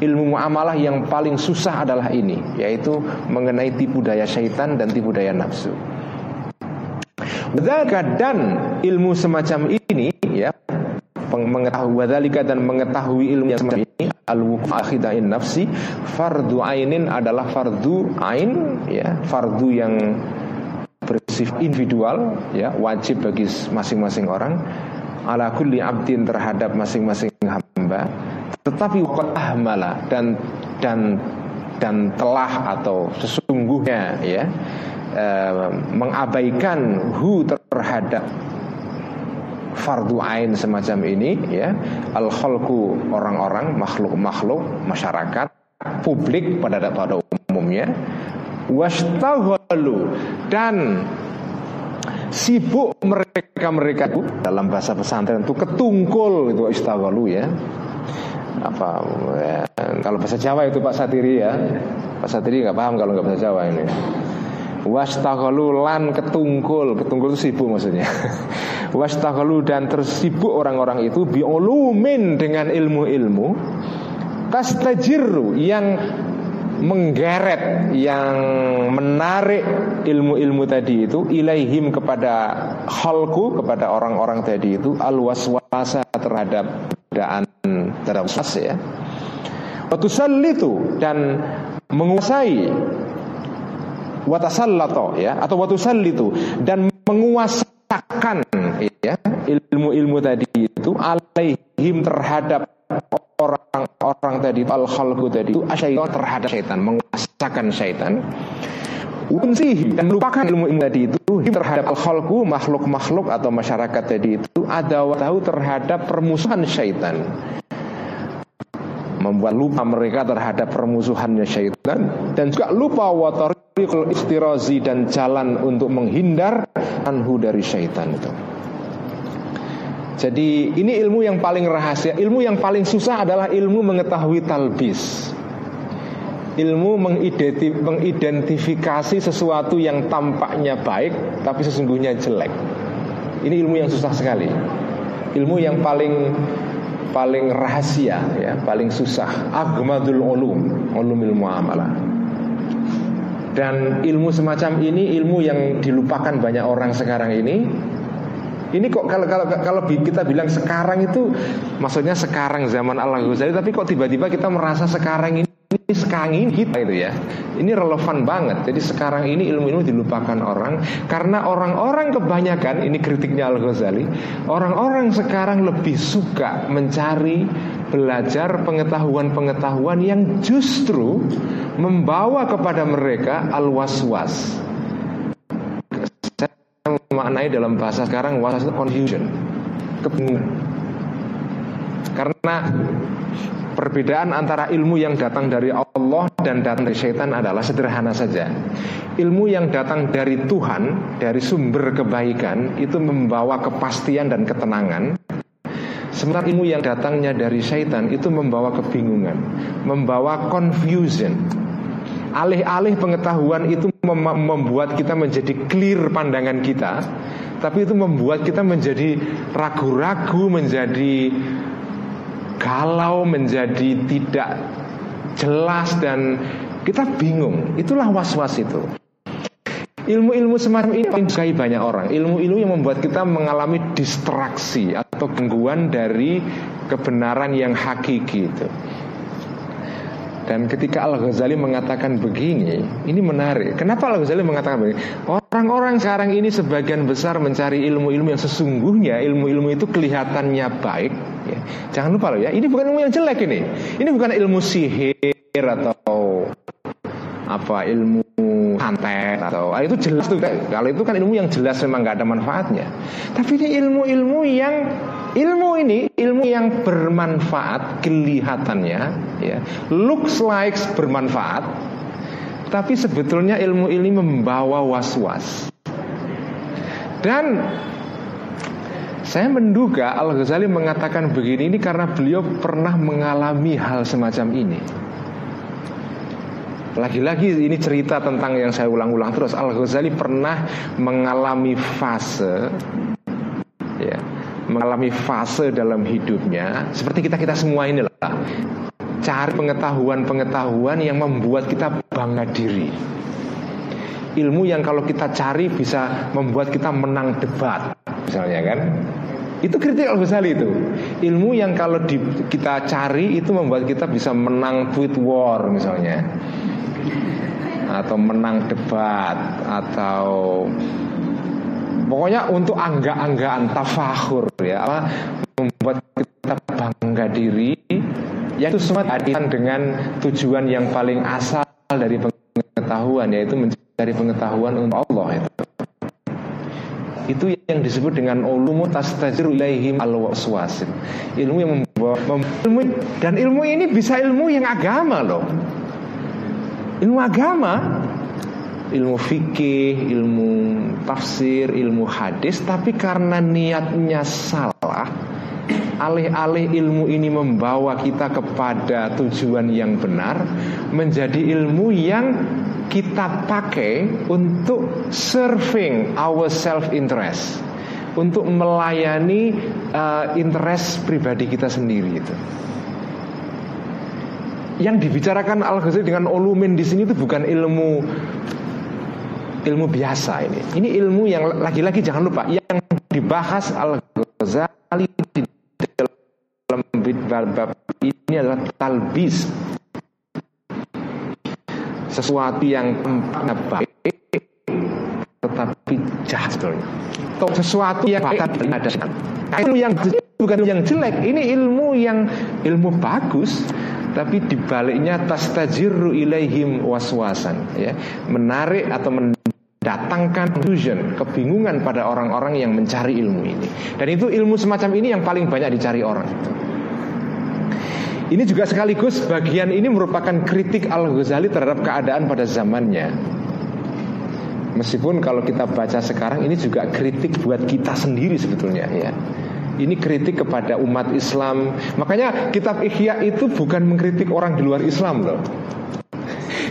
ilmu muamalah yang paling susah adalah ini yaitu mengenai tipu daya syaitan dan tipu daya nafsu. Dan ilmu semacam ini ya mengetahui wadalika dan mengetahui ilmu yang semacam ini al akhidain nafsi fardu ainin adalah fardu ain ya fardu yang bersifat individual ya wajib bagi masing-masing orang ala kulli abdin terhadap masing-masing hamba tetapi ahmala dan dan dan telah atau sesungguhnya ya eh, mengabaikan hu terhadap fardu ain semacam ini ya al khalqu orang-orang makhluk-makhluk masyarakat publik pada pada umumnya wastaghalu dan sibuk mereka-mereka itu dalam bahasa pesantren itu ketungkul itu istaghalu ya apa ya, kalau bahasa Jawa itu Pak Satiri ya. Pak Satiri nggak paham kalau nggak bahasa Jawa ini. Wastaghalu lan ketungkul. Ketungkul itu sibuk maksudnya. Wastaghalu dan tersibuk orang-orang itu Biolumin dengan ilmu-ilmu. Tastajiru Yang menggeret yang menarik ilmu-ilmu tadi itu ilaihim kepada halku kepada orang-orang tadi itu al waswasa terhadap godaan terhadap was ya. Itu dan menguasai. Watasallato ya atau watusallitu dan menguasakan ya ilmu-ilmu tadi itu alaihim terhadap orang-orang tadi al khalqu tadi itu asyaitan terhadap syaitan menguasakan syaitan unsih dan melupakan ilmu-ilmu tadi itu terhadap al khalqu makhluk-makhluk atau masyarakat tadi itu ada tahu terhadap permusuhan syaitan membuat lupa mereka terhadap permusuhannya syaitan dan juga lupa watarikul istirazi dan jalan untuk menghindar anhu dari syaitan itu. Jadi ini ilmu yang paling rahasia, ilmu yang paling susah adalah ilmu mengetahui talbis. Ilmu mengidentifikasi sesuatu yang tampaknya baik tapi sesungguhnya jelek. Ini ilmu yang susah sekali. Ilmu yang paling paling rahasia ya, paling susah. Agmadul ulum, ulumil muamalah. Dan ilmu semacam ini ilmu yang dilupakan banyak orang sekarang ini. Ini kok kalau kalau kalau kita bilang sekarang itu maksudnya sekarang zaman Allah Ghazali tapi kok tiba-tiba kita merasa sekarang ini ini sekarang ini kita itu ya. Ini relevan banget. Jadi sekarang ini ilmu-ilmu dilupakan orang. Karena orang-orang kebanyakan ini kritiknya Al Ghazali orang-orang sekarang lebih suka mencari belajar pengetahuan-pengetahuan yang justru membawa kepada mereka al waswas saya memaknai dalam bahasa sekarang was confusion kebingungan karena Perbedaan antara ilmu yang datang dari Allah dan datang dari syaitan adalah sederhana saja. Ilmu yang datang dari Tuhan, dari sumber kebaikan, itu membawa kepastian dan ketenangan. Sementara ilmu yang datangnya dari syaitan itu membawa kebingungan, membawa confusion. Alih-alih pengetahuan itu mem membuat kita menjadi clear pandangan kita, tapi itu membuat kita menjadi ragu-ragu, menjadi galau, menjadi tidak jelas dan kita bingung. Itulah was-was itu. Ilmu-ilmu semacam ini disukai banyak orang. Ilmu-ilmu yang membuat kita mengalami distraksi atau gangguan dari kebenaran yang hakiki itu. Dan ketika Al-Ghazali mengatakan begini, ini menarik. Kenapa Al-Ghazali mengatakan begini? Orang-orang sekarang ini sebagian besar mencari ilmu-ilmu yang sesungguhnya ilmu-ilmu itu kelihatannya baik. Ya. Jangan lupa loh ya, ini bukan ilmu yang jelek ini. Ini bukan ilmu sihir atau apa ilmu santet atau ah, itu jelas tuh kalau itu kan ilmu yang jelas memang nggak ada manfaatnya. Tapi ini ilmu-ilmu yang ilmu ini ilmu yang bermanfaat kelihatannya ya looks like bermanfaat tapi sebetulnya ilmu ini membawa was-was. Dan saya menduga Al Ghazali mengatakan begini ini karena beliau pernah mengalami hal semacam ini. Lagi-lagi ini cerita tentang yang saya ulang-ulang terus. Al Ghazali pernah mengalami fase ya, mengalami fase dalam hidupnya. Seperti kita kita semua ini lah. Cari pengetahuan-pengetahuan yang membuat kita bangga diri. Ilmu yang kalau kita cari bisa membuat kita menang debat misalnya kan? Itu kritik Al Ghazali itu. Ilmu yang kalau di, kita cari itu membuat kita bisa menang tweet war misalnya atau menang debat atau pokoknya untuk angga-anggaan tafahur ya. Apa? Membuat kita bangga diri yang itu semua kaitan dengan tujuan yang paling asal dari pengetahuan yaitu mencari pengetahuan untuk Allah itu itu yang disebut dengan ulumu tastajiru ilaihim al ilmu yang membawa ilmu dan ilmu ini bisa ilmu yang agama loh ilmu agama ilmu fikih, ilmu tafsir, ilmu hadis tapi karena niatnya salah alih-alih ilmu ini membawa kita kepada tujuan yang benar menjadi ilmu yang kita pakai untuk serving our self interest untuk melayani uh, interest pribadi kita sendiri itu yang dibicarakan Al Ghazali dengan olumin di sini itu bukan ilmu ilmu biasa ini. Ini ilmu yang lagi-lagi jangan lupa yang dibahas Al Ghazali di dalam bab ini adalah talbis sesuatu yang tampaknya baik jahat sebetulnya. Sesuatu yang baik ada ilmu yang bukan yang jelek, ini ilmu yang ilmu bagus, tapi dibaliknya tastajiru ilaihim waswasan, ya, menarik atau mendatangkan confusion, kebingungan pada orang-orang yang mencari ilmu ini. Dan itu ilmu semacam ini yang paling banyak dicari orang. Ini juga sekaligus bagian ini merupakan kritik Al-Ghazali terhadap keadaan pada zamannya. Meskipun kalau kita baca sekarang ini juga kritik buat kita sendiri sebetulnya ya. Ini kritik kepada umat Islam. Makanya kitab Ihya itu bukan mengkritik orang di luar Islam loh.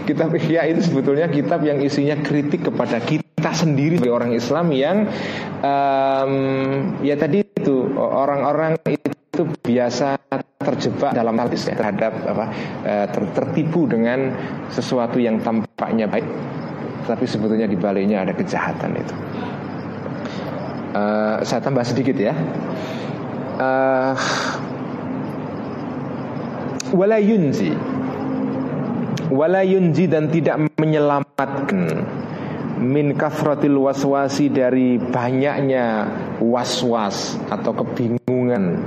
Kitab Ihya itu sebetulnya kitab yang isinya kritik kepada kita sendiri sebagai orang Islam yang um, ya tadi itu orang-orang itu biasa terjebak dalam hadis ya, terhadap apa eh, ter, tertipu dengan sesuatu yang tampaknya baik tapi sebetulnya di baliknya ada kejahatan itu. Uh, saya tambah sedikit ya. Uh, wala yunzi wala yunzi dan tidak menyelamatkan min kafratil waswasi dari banyaknya waswas atau kebingungan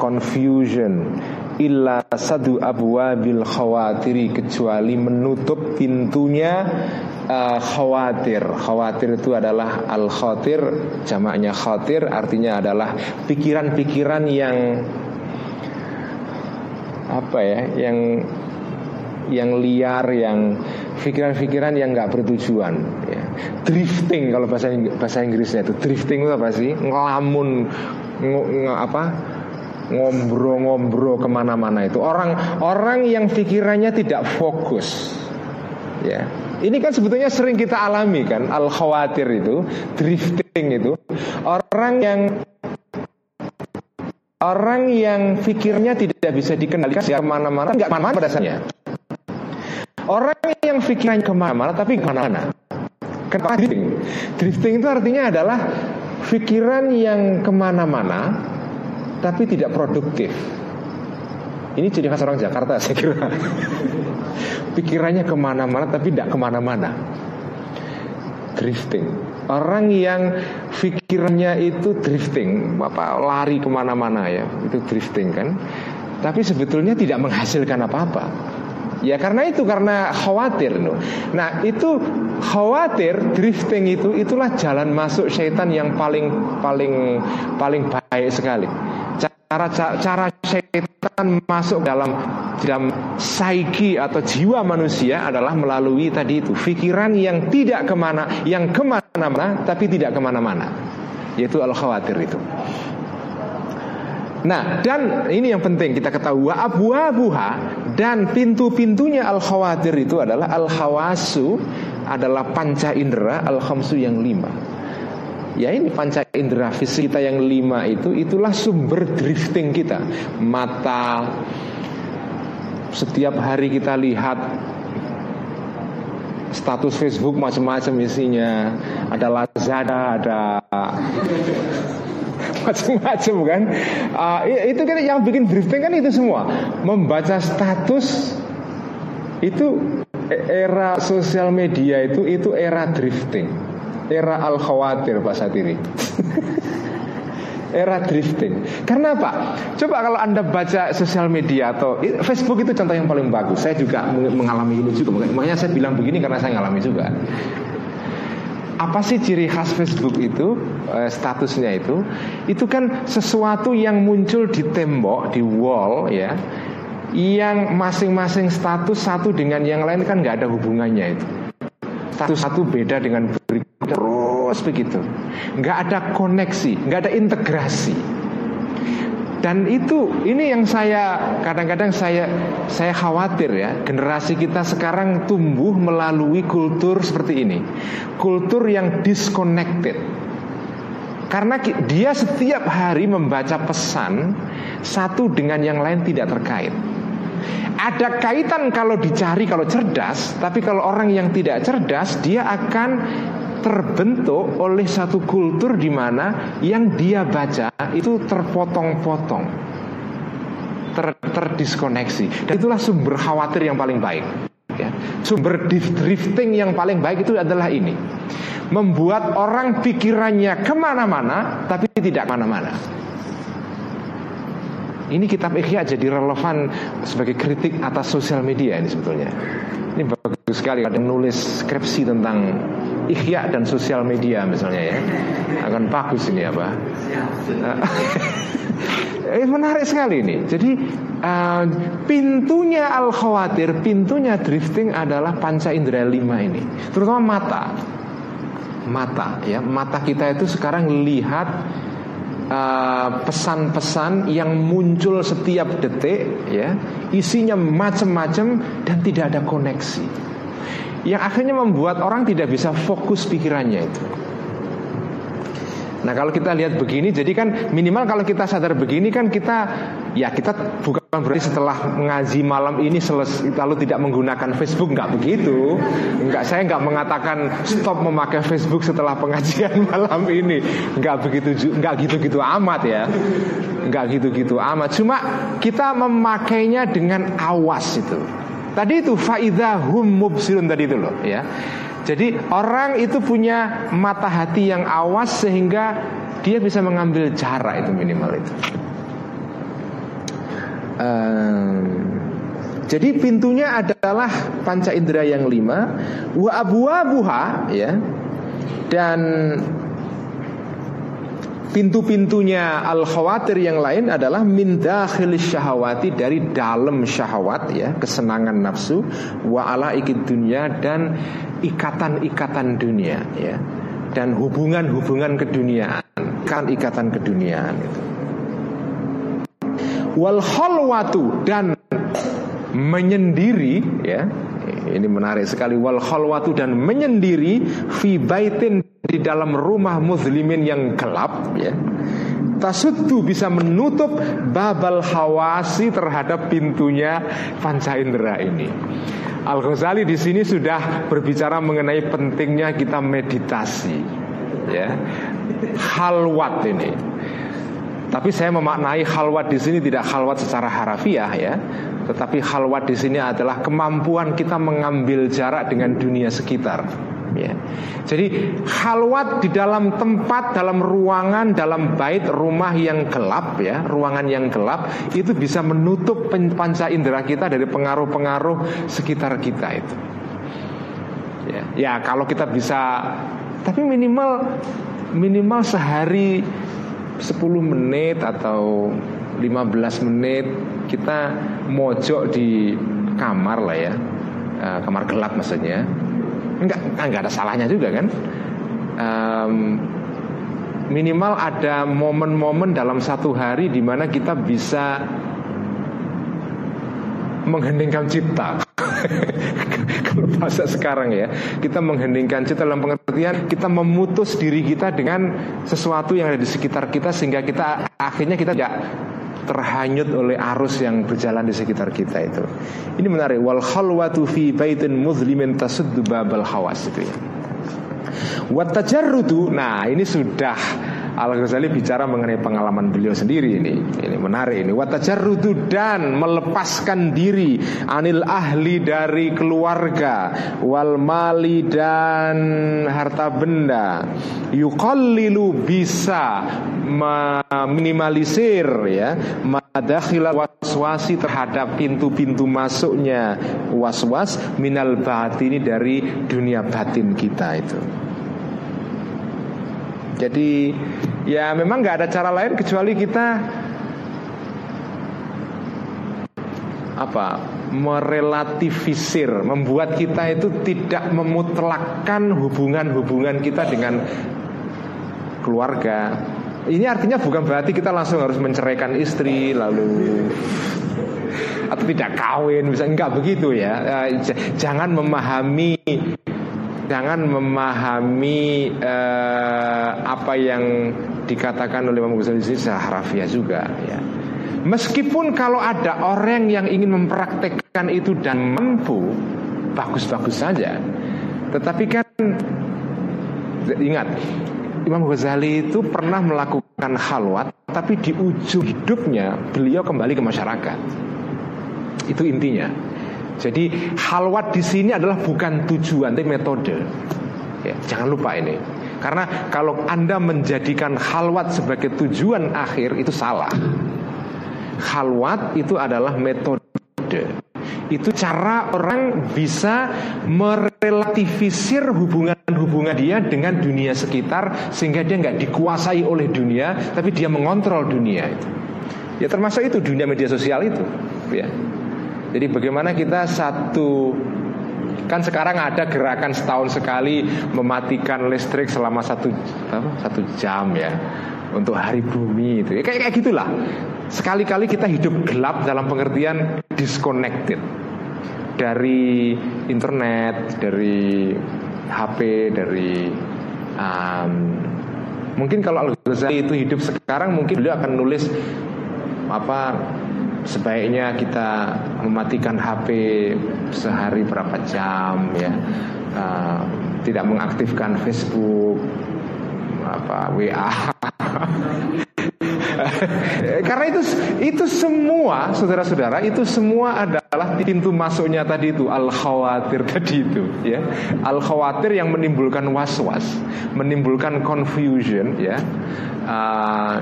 confusion illa sadu abwabil khawatiri kecuali menutup pintunya uh, khawatir. Khawatir itu adalah al khatir, jamaknya khatir artinya adalah pikiran-pikiran yang apa ya, yang yang liar, yang pikiran-pikiran yang nggak bertujuan. Ya. Drifting kalau bahasa bahasa Inggrisnya itu drifting itu apa sih? Ngelamun, ng, ng, apa? ngombro-ngombro ke mana-mana itu orang orang yang pikirannya tidak fokus ya ini kan sebetulnya sering kita alami kan al khawatir itu drifting itu. Orang yang orang yang pikirnya tidak bisa dikendalikan ya ke mana-mana nggak ke mana-mana pada dasarnya. Orang yang pikirnya ke mana-mana tapi ke mana-mana. Kenapa drifting? Drifting itu artinya adalah pikiran yang ke mana-mana tapi tidak produktif. Ini ciri khas orang Jakarta saya kira. Pikirannya ke mana-mana tapi tidak ke mana-mana. Drifting. Orang yang pikirannya itu drifting, apa lari ke mana-mana ya, itu drifting kan. Tapi sebetulnya tidak menghasilkan apa-apa. Ya karena itu karena khawatir no. Nah itu khawatir drifting itu itulah jalan masuk syaitan yang paling paling paling baik sekali. Cara cara syaitan masuk dalam dalam saiki atau jiwa manusia adalah melalui tadi itu pikiran yang tidak ke mana yang ke mana-mana tapi tidak ke mana-mana yaitu al khawatir itu. Nah, dan ini yang penting kita ketahui abu abuha dan pintu-pintunya al khawatir itu adalah al khawasu adalah panca indera al khamsu yang lima. Ya ini panca indera fisik kita yang lima itu itulah sumber drifting kita. Mata setiap hari kita lihat status Facebook macam-macam isinya. Ada Lazada ada macam-macam kan? Uh, itu kan yang bikin drifting kan itu semua. Membaca status itu era sosial media itu itu era drifting era al khawatir Pak Satiri era drifting. Karena apa? Coba kalau Anda baca sosial media atau Facebook itu contoh yang paling bagus. Saya juga mengalami ini juga. Makanya saya bilang begini karena saya mengalami juga apa sih ciri khas Facebook itu eh, statusnya itu itu kan sesuatu yang muncul di tembok di wall ya yang masing-masing status satu dengan yang lain kan nggak ada hubungannya itu status satu beda dengan terus begitu nggak ada koneksi nggak ada integrasi dan itu ini yang saya kadang-kadang saya saya khawatir ya generasi kita sekarang tumbuh melalui kultur seperti ini. Kultur yang disconnected. Karena dia setiap hari membaca pesan satu dengan yang lain tidak terkait. Ada kaitan kalau dicari kalau cerdas, tapi kalau orang yang tidak cerdas dia akan terbentuk oleh satu kultur di mana yang dia baca itu terpotong-potong, ter terdiskoneksi. Dan itulah sumber khawatir yang paling baik. Ya. Sumber drifting yang paling baik itu adalah ini. membuat orang pikirannya ke mana-mana, tapi tidak ke mana-mana. Ini kitab Ikhya jadi relevan sebagai kritik atas sosial media ini sebetulnya. Ini bagus sekali ada nulis skripsi tentang Ikhya dan sosial media misalnya ya. Akan bagus ini apa? Eh, menarik sekali ini. Jadi uh, pintunya al khawatir, pintunya drifting adalah panca indera lima ini, terutama mata. Mata ya, mata kita itu sekarang lihat eh, pesan-pesan uh, yang muncul setiap detik ya isinya macam-macam dan tidak ada koneksi yang akhirnya membuat orang tidak bisa fokus pikirannya itu. Nah kalau kita lihat begini jadi kan minimal kalau kita sadar begini kan kita ya kita bukan berarti setelah ngaji malam ini selesai lalu tidak menggunakan Facebook. Nggak begitu. Nggak saya nggak mengatakan stop memakai Facebook setelah pengajian malam ini. Nggak begitu nggak gitu-gitu amat ya. Nggak gitu-gitu amat. Cuma kita memakainya dengan awas itu tadi itu faidahum mubsirun tadi itu loh ya jadi orang itu punya mata hati yang awas sehingga dia bisa mengambil jarak itu minimal itu. Um, jadi pintunya adalah panca indera yang lima, wa abu abuha ya, dan Pintu-pintunya al khawatir yang lain adalah min dakhilis syahawati dari dalam syahwat ya, kesenangan nafsu wa ala ikid dunia dan ikatan-ikatan dunia ya. Dan hubungan-hubungan keduniaan, kan ikatan keduniaan itu. Wal khalwatu dan menyendiri ya ini menarik sekali wal khalwatu dan menyendiri fi baitin di dalam rumah muslimin yang gelap ya tasuddu bisa menutup babal hawasi terhadap pintunya panca indera ini. Al Ghazali di sini sudah berbicara mengenai pentingnya kita meditasi, ya, halwat ini. Tapi saya memaknai halwat di sini tidak halwat secara harafiah ya, tetapi halwat di sini adalah kemampuan kita mengambil jarak dengan dunia sekitar. Ya. Jadi halwat di dalam tempat, dalam ruangan, dalam bait rumah yang gelap ya, ruangan yang gelap itu bisa menutup panca indera kita dari pengaruh-pengaruh sekitar kita itu. Ya, ya kalau kita bisa, tapi minimal minimal sehari 10 menit atau 15 menit kita mojok di kamar lah ya. Uh, kamar gelap maksudnya. Enggak enggak ada salahnya juga kan? Um, minimal ada momen-momen dalam satu hari di mana kita bisa mengheningkan cipta kalau bahasa sekarang ya kita mengheningkan cipta dalam pengertian kita memutus diri kita dengan sesuatu yang ada di sekitar kita sehingga kita akhirnya kita tidak terhanyut oleh arus yang berjalan di sekitar kita itu. Ini menarik. Wal khalwatu fi baitin muzlimin tasuddu babal hawas itu ya. Nah, ini sudah Al Ghazali bicara mengenai pengalaman beliau sendiri ini. Ini menarik ini. Watajarrudu dan melepaskan diri anil ahli dari keluarga, wal mali dan harta benda. Yuqallilu bisa meminimalisir ya madakhila waswasi terhadap pintu-pintu masuknya waswas minal batini dari dunia batin kita itu. Jadi ya memang nggak ada cara lain kecuali kita apa merelativisir, membuat kita itu tidak memutlakkan hubungan-hubungan kita dengan keluarga. Ini artinya bukan berarti kita langsung harus menceraikan istri lalu atau tidak kawin, bisa enggak begitu ya. Eh, jangan memahami jangan memahami uh, apa yang dikatakan oleh Imam Ghazali secara harafiah juga ya. Meskipun kalau ada orang yang ingin mempraktekkan itu dan mampu, bagus-bagus saja. Tetapi kan ingat, Imam Ghazali itu pernah melakukan halwat, tapi di ujung hidupnya beliau kembali ke masyarakat. Itu intinya. Jadi halwat di sini adalah bukan tujuan, tapi metode. Ya, jangan lupa ini. Karena kalau Anda menjadikan halwat sebagai tujuan akhir itu salah. Halwat itu adalah metode. Itu cara orang bisa merelatifisir hubungan-hubungan dia dengan dunia sekitar sehingga dia nggak dikuasai oleh dunia, tapi dia mengontrol dunia itu. Ya termasuk itu dunia media sosial itu, ya. Jadi bagaimana kita satu Kan sekarang ada gerakan setahun sekali mematikan listrik selama satu apa, satu jam ya untuk hari bumi itu. Ya, kayak kayak gitulah. Sekali-kali kita hidup gelap dalam pengertian disconnected dari internet, dari HP, dari um, mungkin kalau Al Ghazali itu hidup sekarang mungkin beliau akan nulis apa sebaiknya kita mematikan HP sehari berapa jam ya. Uh, tidak mengaktifkan Facebook apa WA karena itu itu semua saudara-saudara itu semua adalah pintu masuknya tadi itu al khawatir tadi itu ya. Al khawatir yang menimbulkan was-was menimbulkan confusion ya. Uh,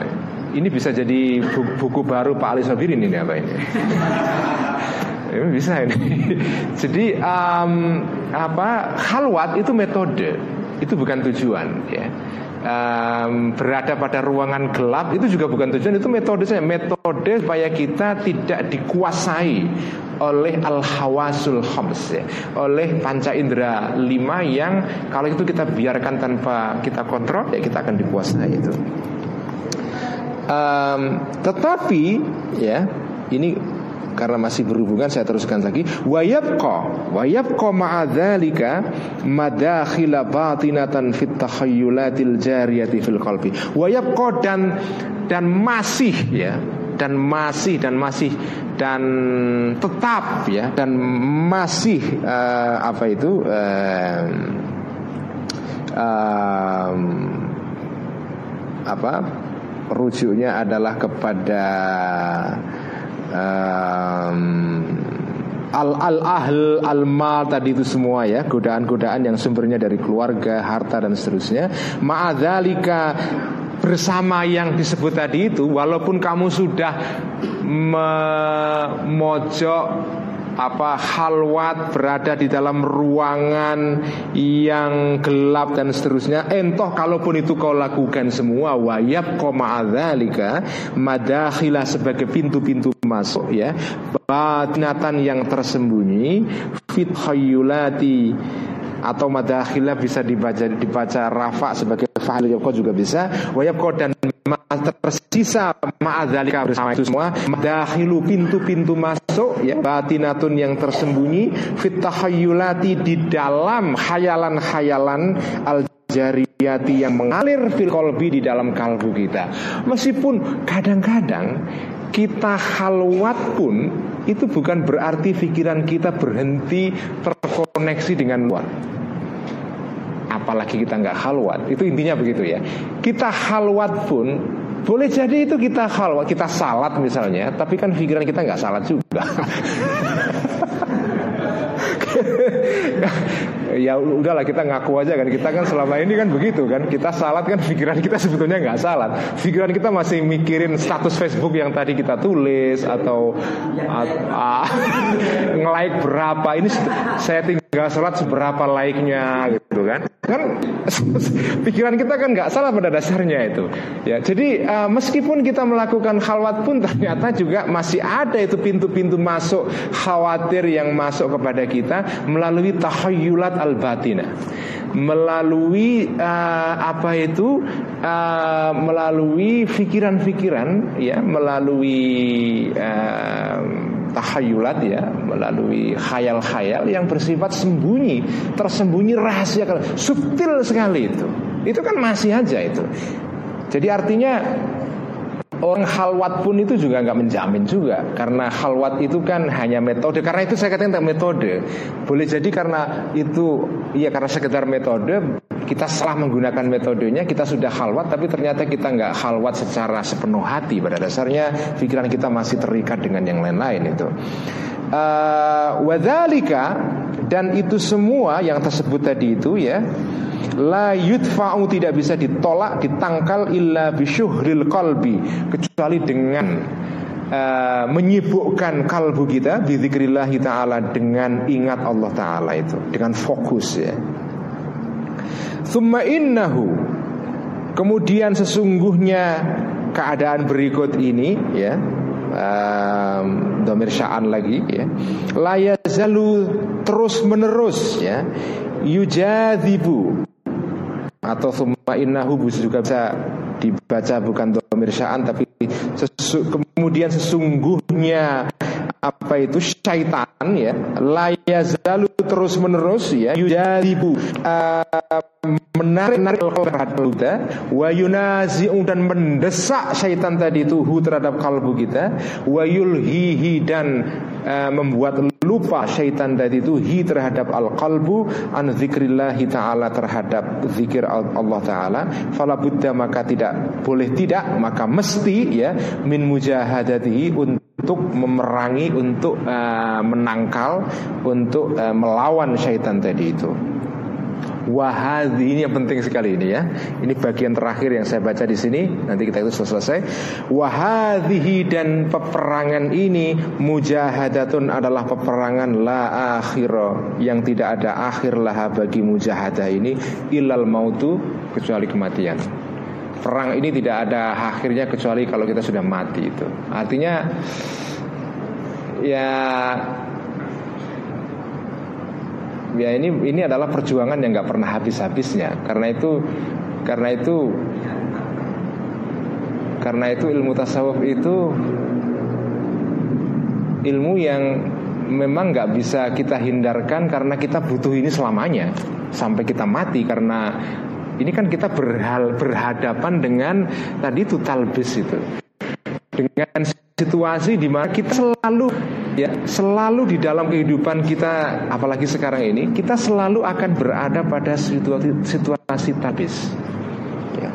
ini bisa jadi buku, baru Pak Ali Sabirin ini apa ini? ini bisa ini. Jadi um, apa halwat itu metode, itu bukan tujuan ya. Um, berada pada ruangan gelap itu juga bukan tujuan itu metode saya metode supaya kita tidak dikuasai oleh al hawasul khams ya, oleh panca indera lima yang kalau itu kita biarkan tanpa kita kontrol ya kita akan dikuasai itu um, tetapi ya ini karena masih berhubungan saya teruskan lagi. Wayabqa wayabqa ma'adzalika madakhila batinatan fit takhayyulatil jariyati fil qalbi. Wayabqa dan dan masih ya dan masih dan masih dan tetap ya dan masih uh, apa itu uh, um, apa rujuknya adalah kepada um, al al ahl al mal tadi itu semua ya. Godaan-godaan yang sumbernya dari keluarga harta dan seterusnya. Ma'adzalika bersama yang disebut tadi itu walaupun kamu sudah memojok apa halwat berada di dalam ruangan yang gelap dan seterusnya? Entoh kalaupun itu kau lakukan semua wayab koma adzalika madakhila sebagai pintu-pintu masuk ya. Batnatan yang tersembunyi fit khayulati atau madakhila bisa dibaca dibaca rafa sebagai fa'al juga bisa. Wayab dan tersisa ma'adzalika bersama itu semua. Madakhilu pintu-pintu masuk ya batinatun yang tersembunyi fit di dalam khayalan-khayalan al jariyati yang mengalir fil kolbi di dalam kalbu kita. Meskipun kadang-kadang kita halwat pun itu bukan berarti pikiran kita berhenti terkoneksi dengan luar apalagi kita nggak halwat itu intinya begitu ya. Kita halwat pun boleh jadi itu kita halwat kita salat misalnya tapi kan pikiran kita nggak salat juga ya udahlah kita ngaku aja kan. Kita kan selama ini kan begitu kan. Kita salat kan pikiran kita sebetulnya nggak salat. Pikiran kita masih mikirin status Facebook yang tadi kita tulis atau nge-like berapa. Ini saya tinggal salat seberapa like-nya gitu kan. Kan pikiran kita kan nggak salah pada dasarnya itu. Ya jadi uh, meskipun kita melakukan khalwat pun ternyata juga masih ada itu pintu-pintu masuk khawatir yang masuk kepada kita melalui tahayyulat al-batina melalui uh, apa itu? Uh, melalui pikiran-pikiran ya melalui uh, tahayulat ya melalui khayal-khayal yang bersifat sembunyi tersembunyi rahasia subtil sekali itu. Itu kan masih aja itu. Jadi artinya Orang halwat pun itu juga nggak menjamin juga Karena halwat itu kan hanya metode. Karena itu saya katakan metode. Boleh jadi karena itu Iya karena sekedar metode Kita salah menggunakan metodenya Kita sudah halwat Tapi ternyata kita nggak halwat secara sepenuh hati. Pada dasarnya pikiran kita masih terikat dengan yang lain-lain itu. Uh, dan itu semua yang tersebut tadi itu ya la yudfa'u tidak bisa ditolak ditangkal illa bisyuhril qalbi kecuali dengan uh, menyibukkan kalbu kita bizikrillah taala dengan ingat Allah taala itu dengan fokus ya Thumma innahu. Kemudian sesungguhnya keadaan berikut ini ya. Um, domir sya'an lagi ya. Layazalu terus menerus ya. Yujadibu. Atau thumma innahu juga bisa dibaca bukan domir sya'an tapi sesu, kemudian sesungguhnya apa itu? Syaitan ya. Layazalu terus menerus ya. Yujadibu uh, menarik narik al-huda wa yunazi'u dan mendesak syaitan tadi itu hu terhadap kalbu kita wa yulhihi dan uh, membuat lupa syaitan tadi itu hi terhadap al-qalbu an zikrillahi taala terhadap zikir Allah taala. Fala buddha maka tidak boleh tidak maka mesti ya min mujahadatihi untuk memerangi untuk uh, menangkal untuk uh, melawan syaitan tadi itu Wahadi ini yang penting sekali ini ya. Ini bagian terakhir yang saya baca di sini. Nanti kita itu selesai. Wahadihi dan peperangan ini mujahadatun adalah peperangan la akhir yang tidak ada akhir lah bagi mujahadah ini ilal mautu kecuali kematian. Perang ini tidak ada akhirnya kecuali kalau kita sudah mati itu. Artinya ya ya ini ini adalah perjuangan yang nggak pernah habis-habisnya. Karena itu karena itu karena itu ilmu tasawuf itu ilmu yang memang nggak bisa kita hindarkan karena kita butuh ini selamanya. Sampai kita mati karena ini kan kita berhal, berhadapan dengan tadi itu talbis itu. Dengan situasi di mana kita selalu ya selalu di dalam kehidupan kita apalagi sekarang ini kita selalu akan berada pada situasi situasi talbis ya.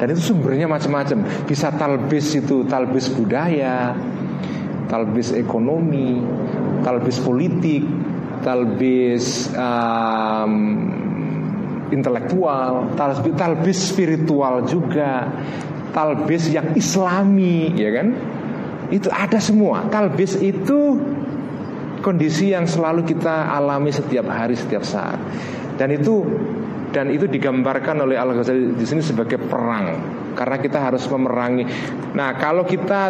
dan itu sumbernya macam-macam. Bisa talbis itu talbis budaya talbis ekonomi talbis politik talbis um, intelektual talbis, talbis spiritual juga talbis yang islami ya kan itu ada semua. Talbis itu kondisi yang selalu kita alami setiap hari, setiap saat. Dan itu dan itu digambarkan oleh Al Ghazali di sini sebagai perang karena kita harus memerangi. Nah, kalau kita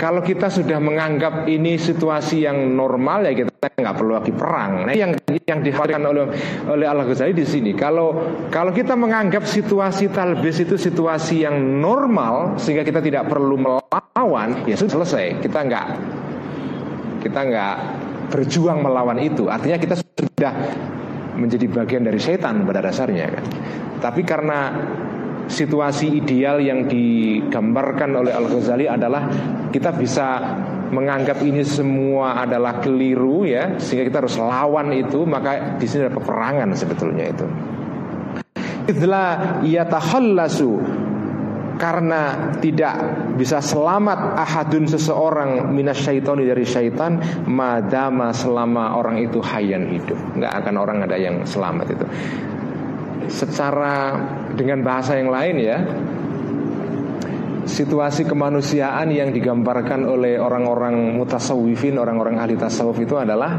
kalau kita sudah menganggap ini situasi yang normal ya kita nggak perlu lagi perang. Nah, yang yang dikhawatirkan oleh oleh Al Ghazali di sini. Kalau kalau kita menganggap situasi talbis itu situasi yang normal sehingga kita tidak perlu melawan, ya sudah selesai. Kita nggak kita nggak berjuang melawan itu. Artinya kita sudah menjadi bagian dari setan pada dasarnya kan. Tapi karena situasi ideal yang digambarkan oleh Al Ghazali adalah kita bisa menganggap ini semua adalah keliru ya sehingga kita harus lawan itu maka di sini ada peperangan sebetulnya itu. Idla yatakhallasu karena tidak bisa selamat ahadun seseorang minas syaitoni dari syaitan madama selama orang itu hayan hidup. Nggak akan orang ada yang selamat itu secara dengan bahasa yang lain ya situasi kemanusiaan yang digambarkan oleh orang-orang mutasawifin, orang-orang ahli tasawuf itu adalah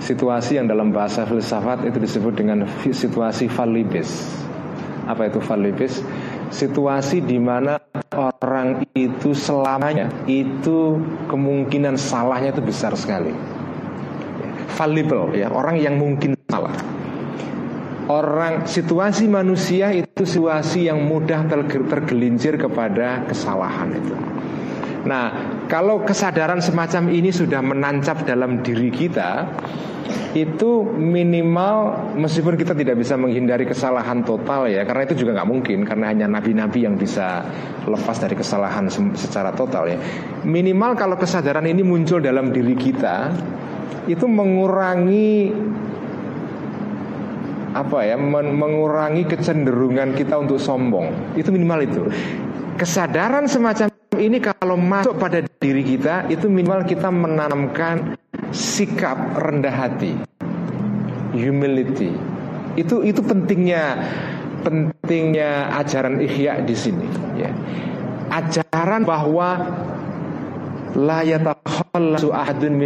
situasi yang dalam bahasa filsafat itu disebut dengan situasi falibis. Apa itu falibis? Situasi di mana orang itu selamanya itu kemungkinan salahnya itu besar sekali. Fallible ya, orang yang mungkin salah orang situasi manusia itu situasi yang mudah tergelincir kepada kesalahan itu. Nah, kalau kesadaran semacam ini sudah menancap dalam diri kita, itu minimal meskipun kita tidak bisa menghindari kesalahan total ya, karena itu juga nggak mungkin karena hanya nabi-nabi yang bisa lepas dari kesalahan secara total ya. Minimal kalau kesadaran ini muncul dalam diri kita, itu mengurangi apa ya mengurangi kecenderungan kita untuk sombong itu minimal itu kesadaran semacam ini kalau masuk pada diri kita itu minimal kita menanamkan sikap rendah hati, humility. Itu itu pentingnya pentingnya ajaran ihya di sini ya. Ajaran bahwa la yatakhallasu ahadun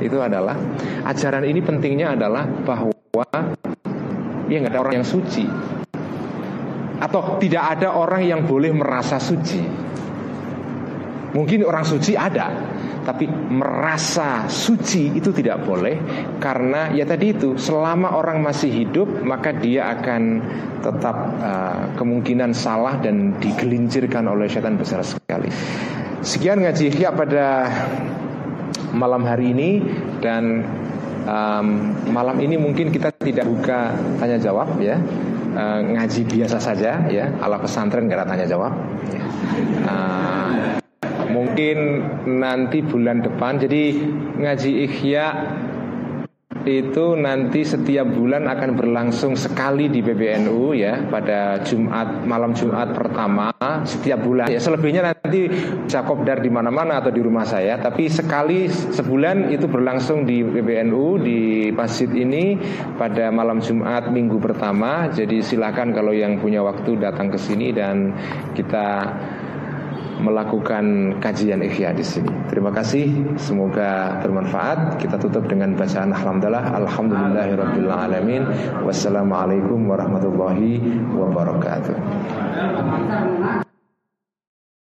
itu adalah ajaran ini pentingnya adalah bahwa ya nggak ada orang yang suci atau tidak ada orang yang boleh merasa suci. Mungkin orang suci ada, tapi merasa suci itu tidak boleh karena ya tadi itu selama orang masih hidup maka dia akan tetap uh, kemungkinan salah dan digelincirkan oleh setan besar sekali. Sekian ngaji ya pada malam hari ini dan um, malam ini mungkin kita tidak buka tanya jawab ya. Uh, ngaji biasa saja ya ala pesantren gak ada tanya jawab uh, mungkin nanti bulan depan. Jadi ngaji ikhya itu nanti setiap bulan akan berlangsung sekali di PBNU ya pada Jumat malam Jumat pertama setiap bulan. Ya selebihnya nanti Jakob dar di mana-mana atau di rumah saya tapi sekali sebulan itu berlangsung di PBNU di masjid ini pada malam Jumat minggu pertama. Jadi silakan kalau yang punya waktu datang ke sini dan kita melakukan kajian ikhya di sini. Terima kasih, semoga bermanfaat. Kita tutup dengan bacaan alhamdulillah, alhamdulillahirabbil alamin. Wassalamualaikum warahmatullahi wabarakatuh.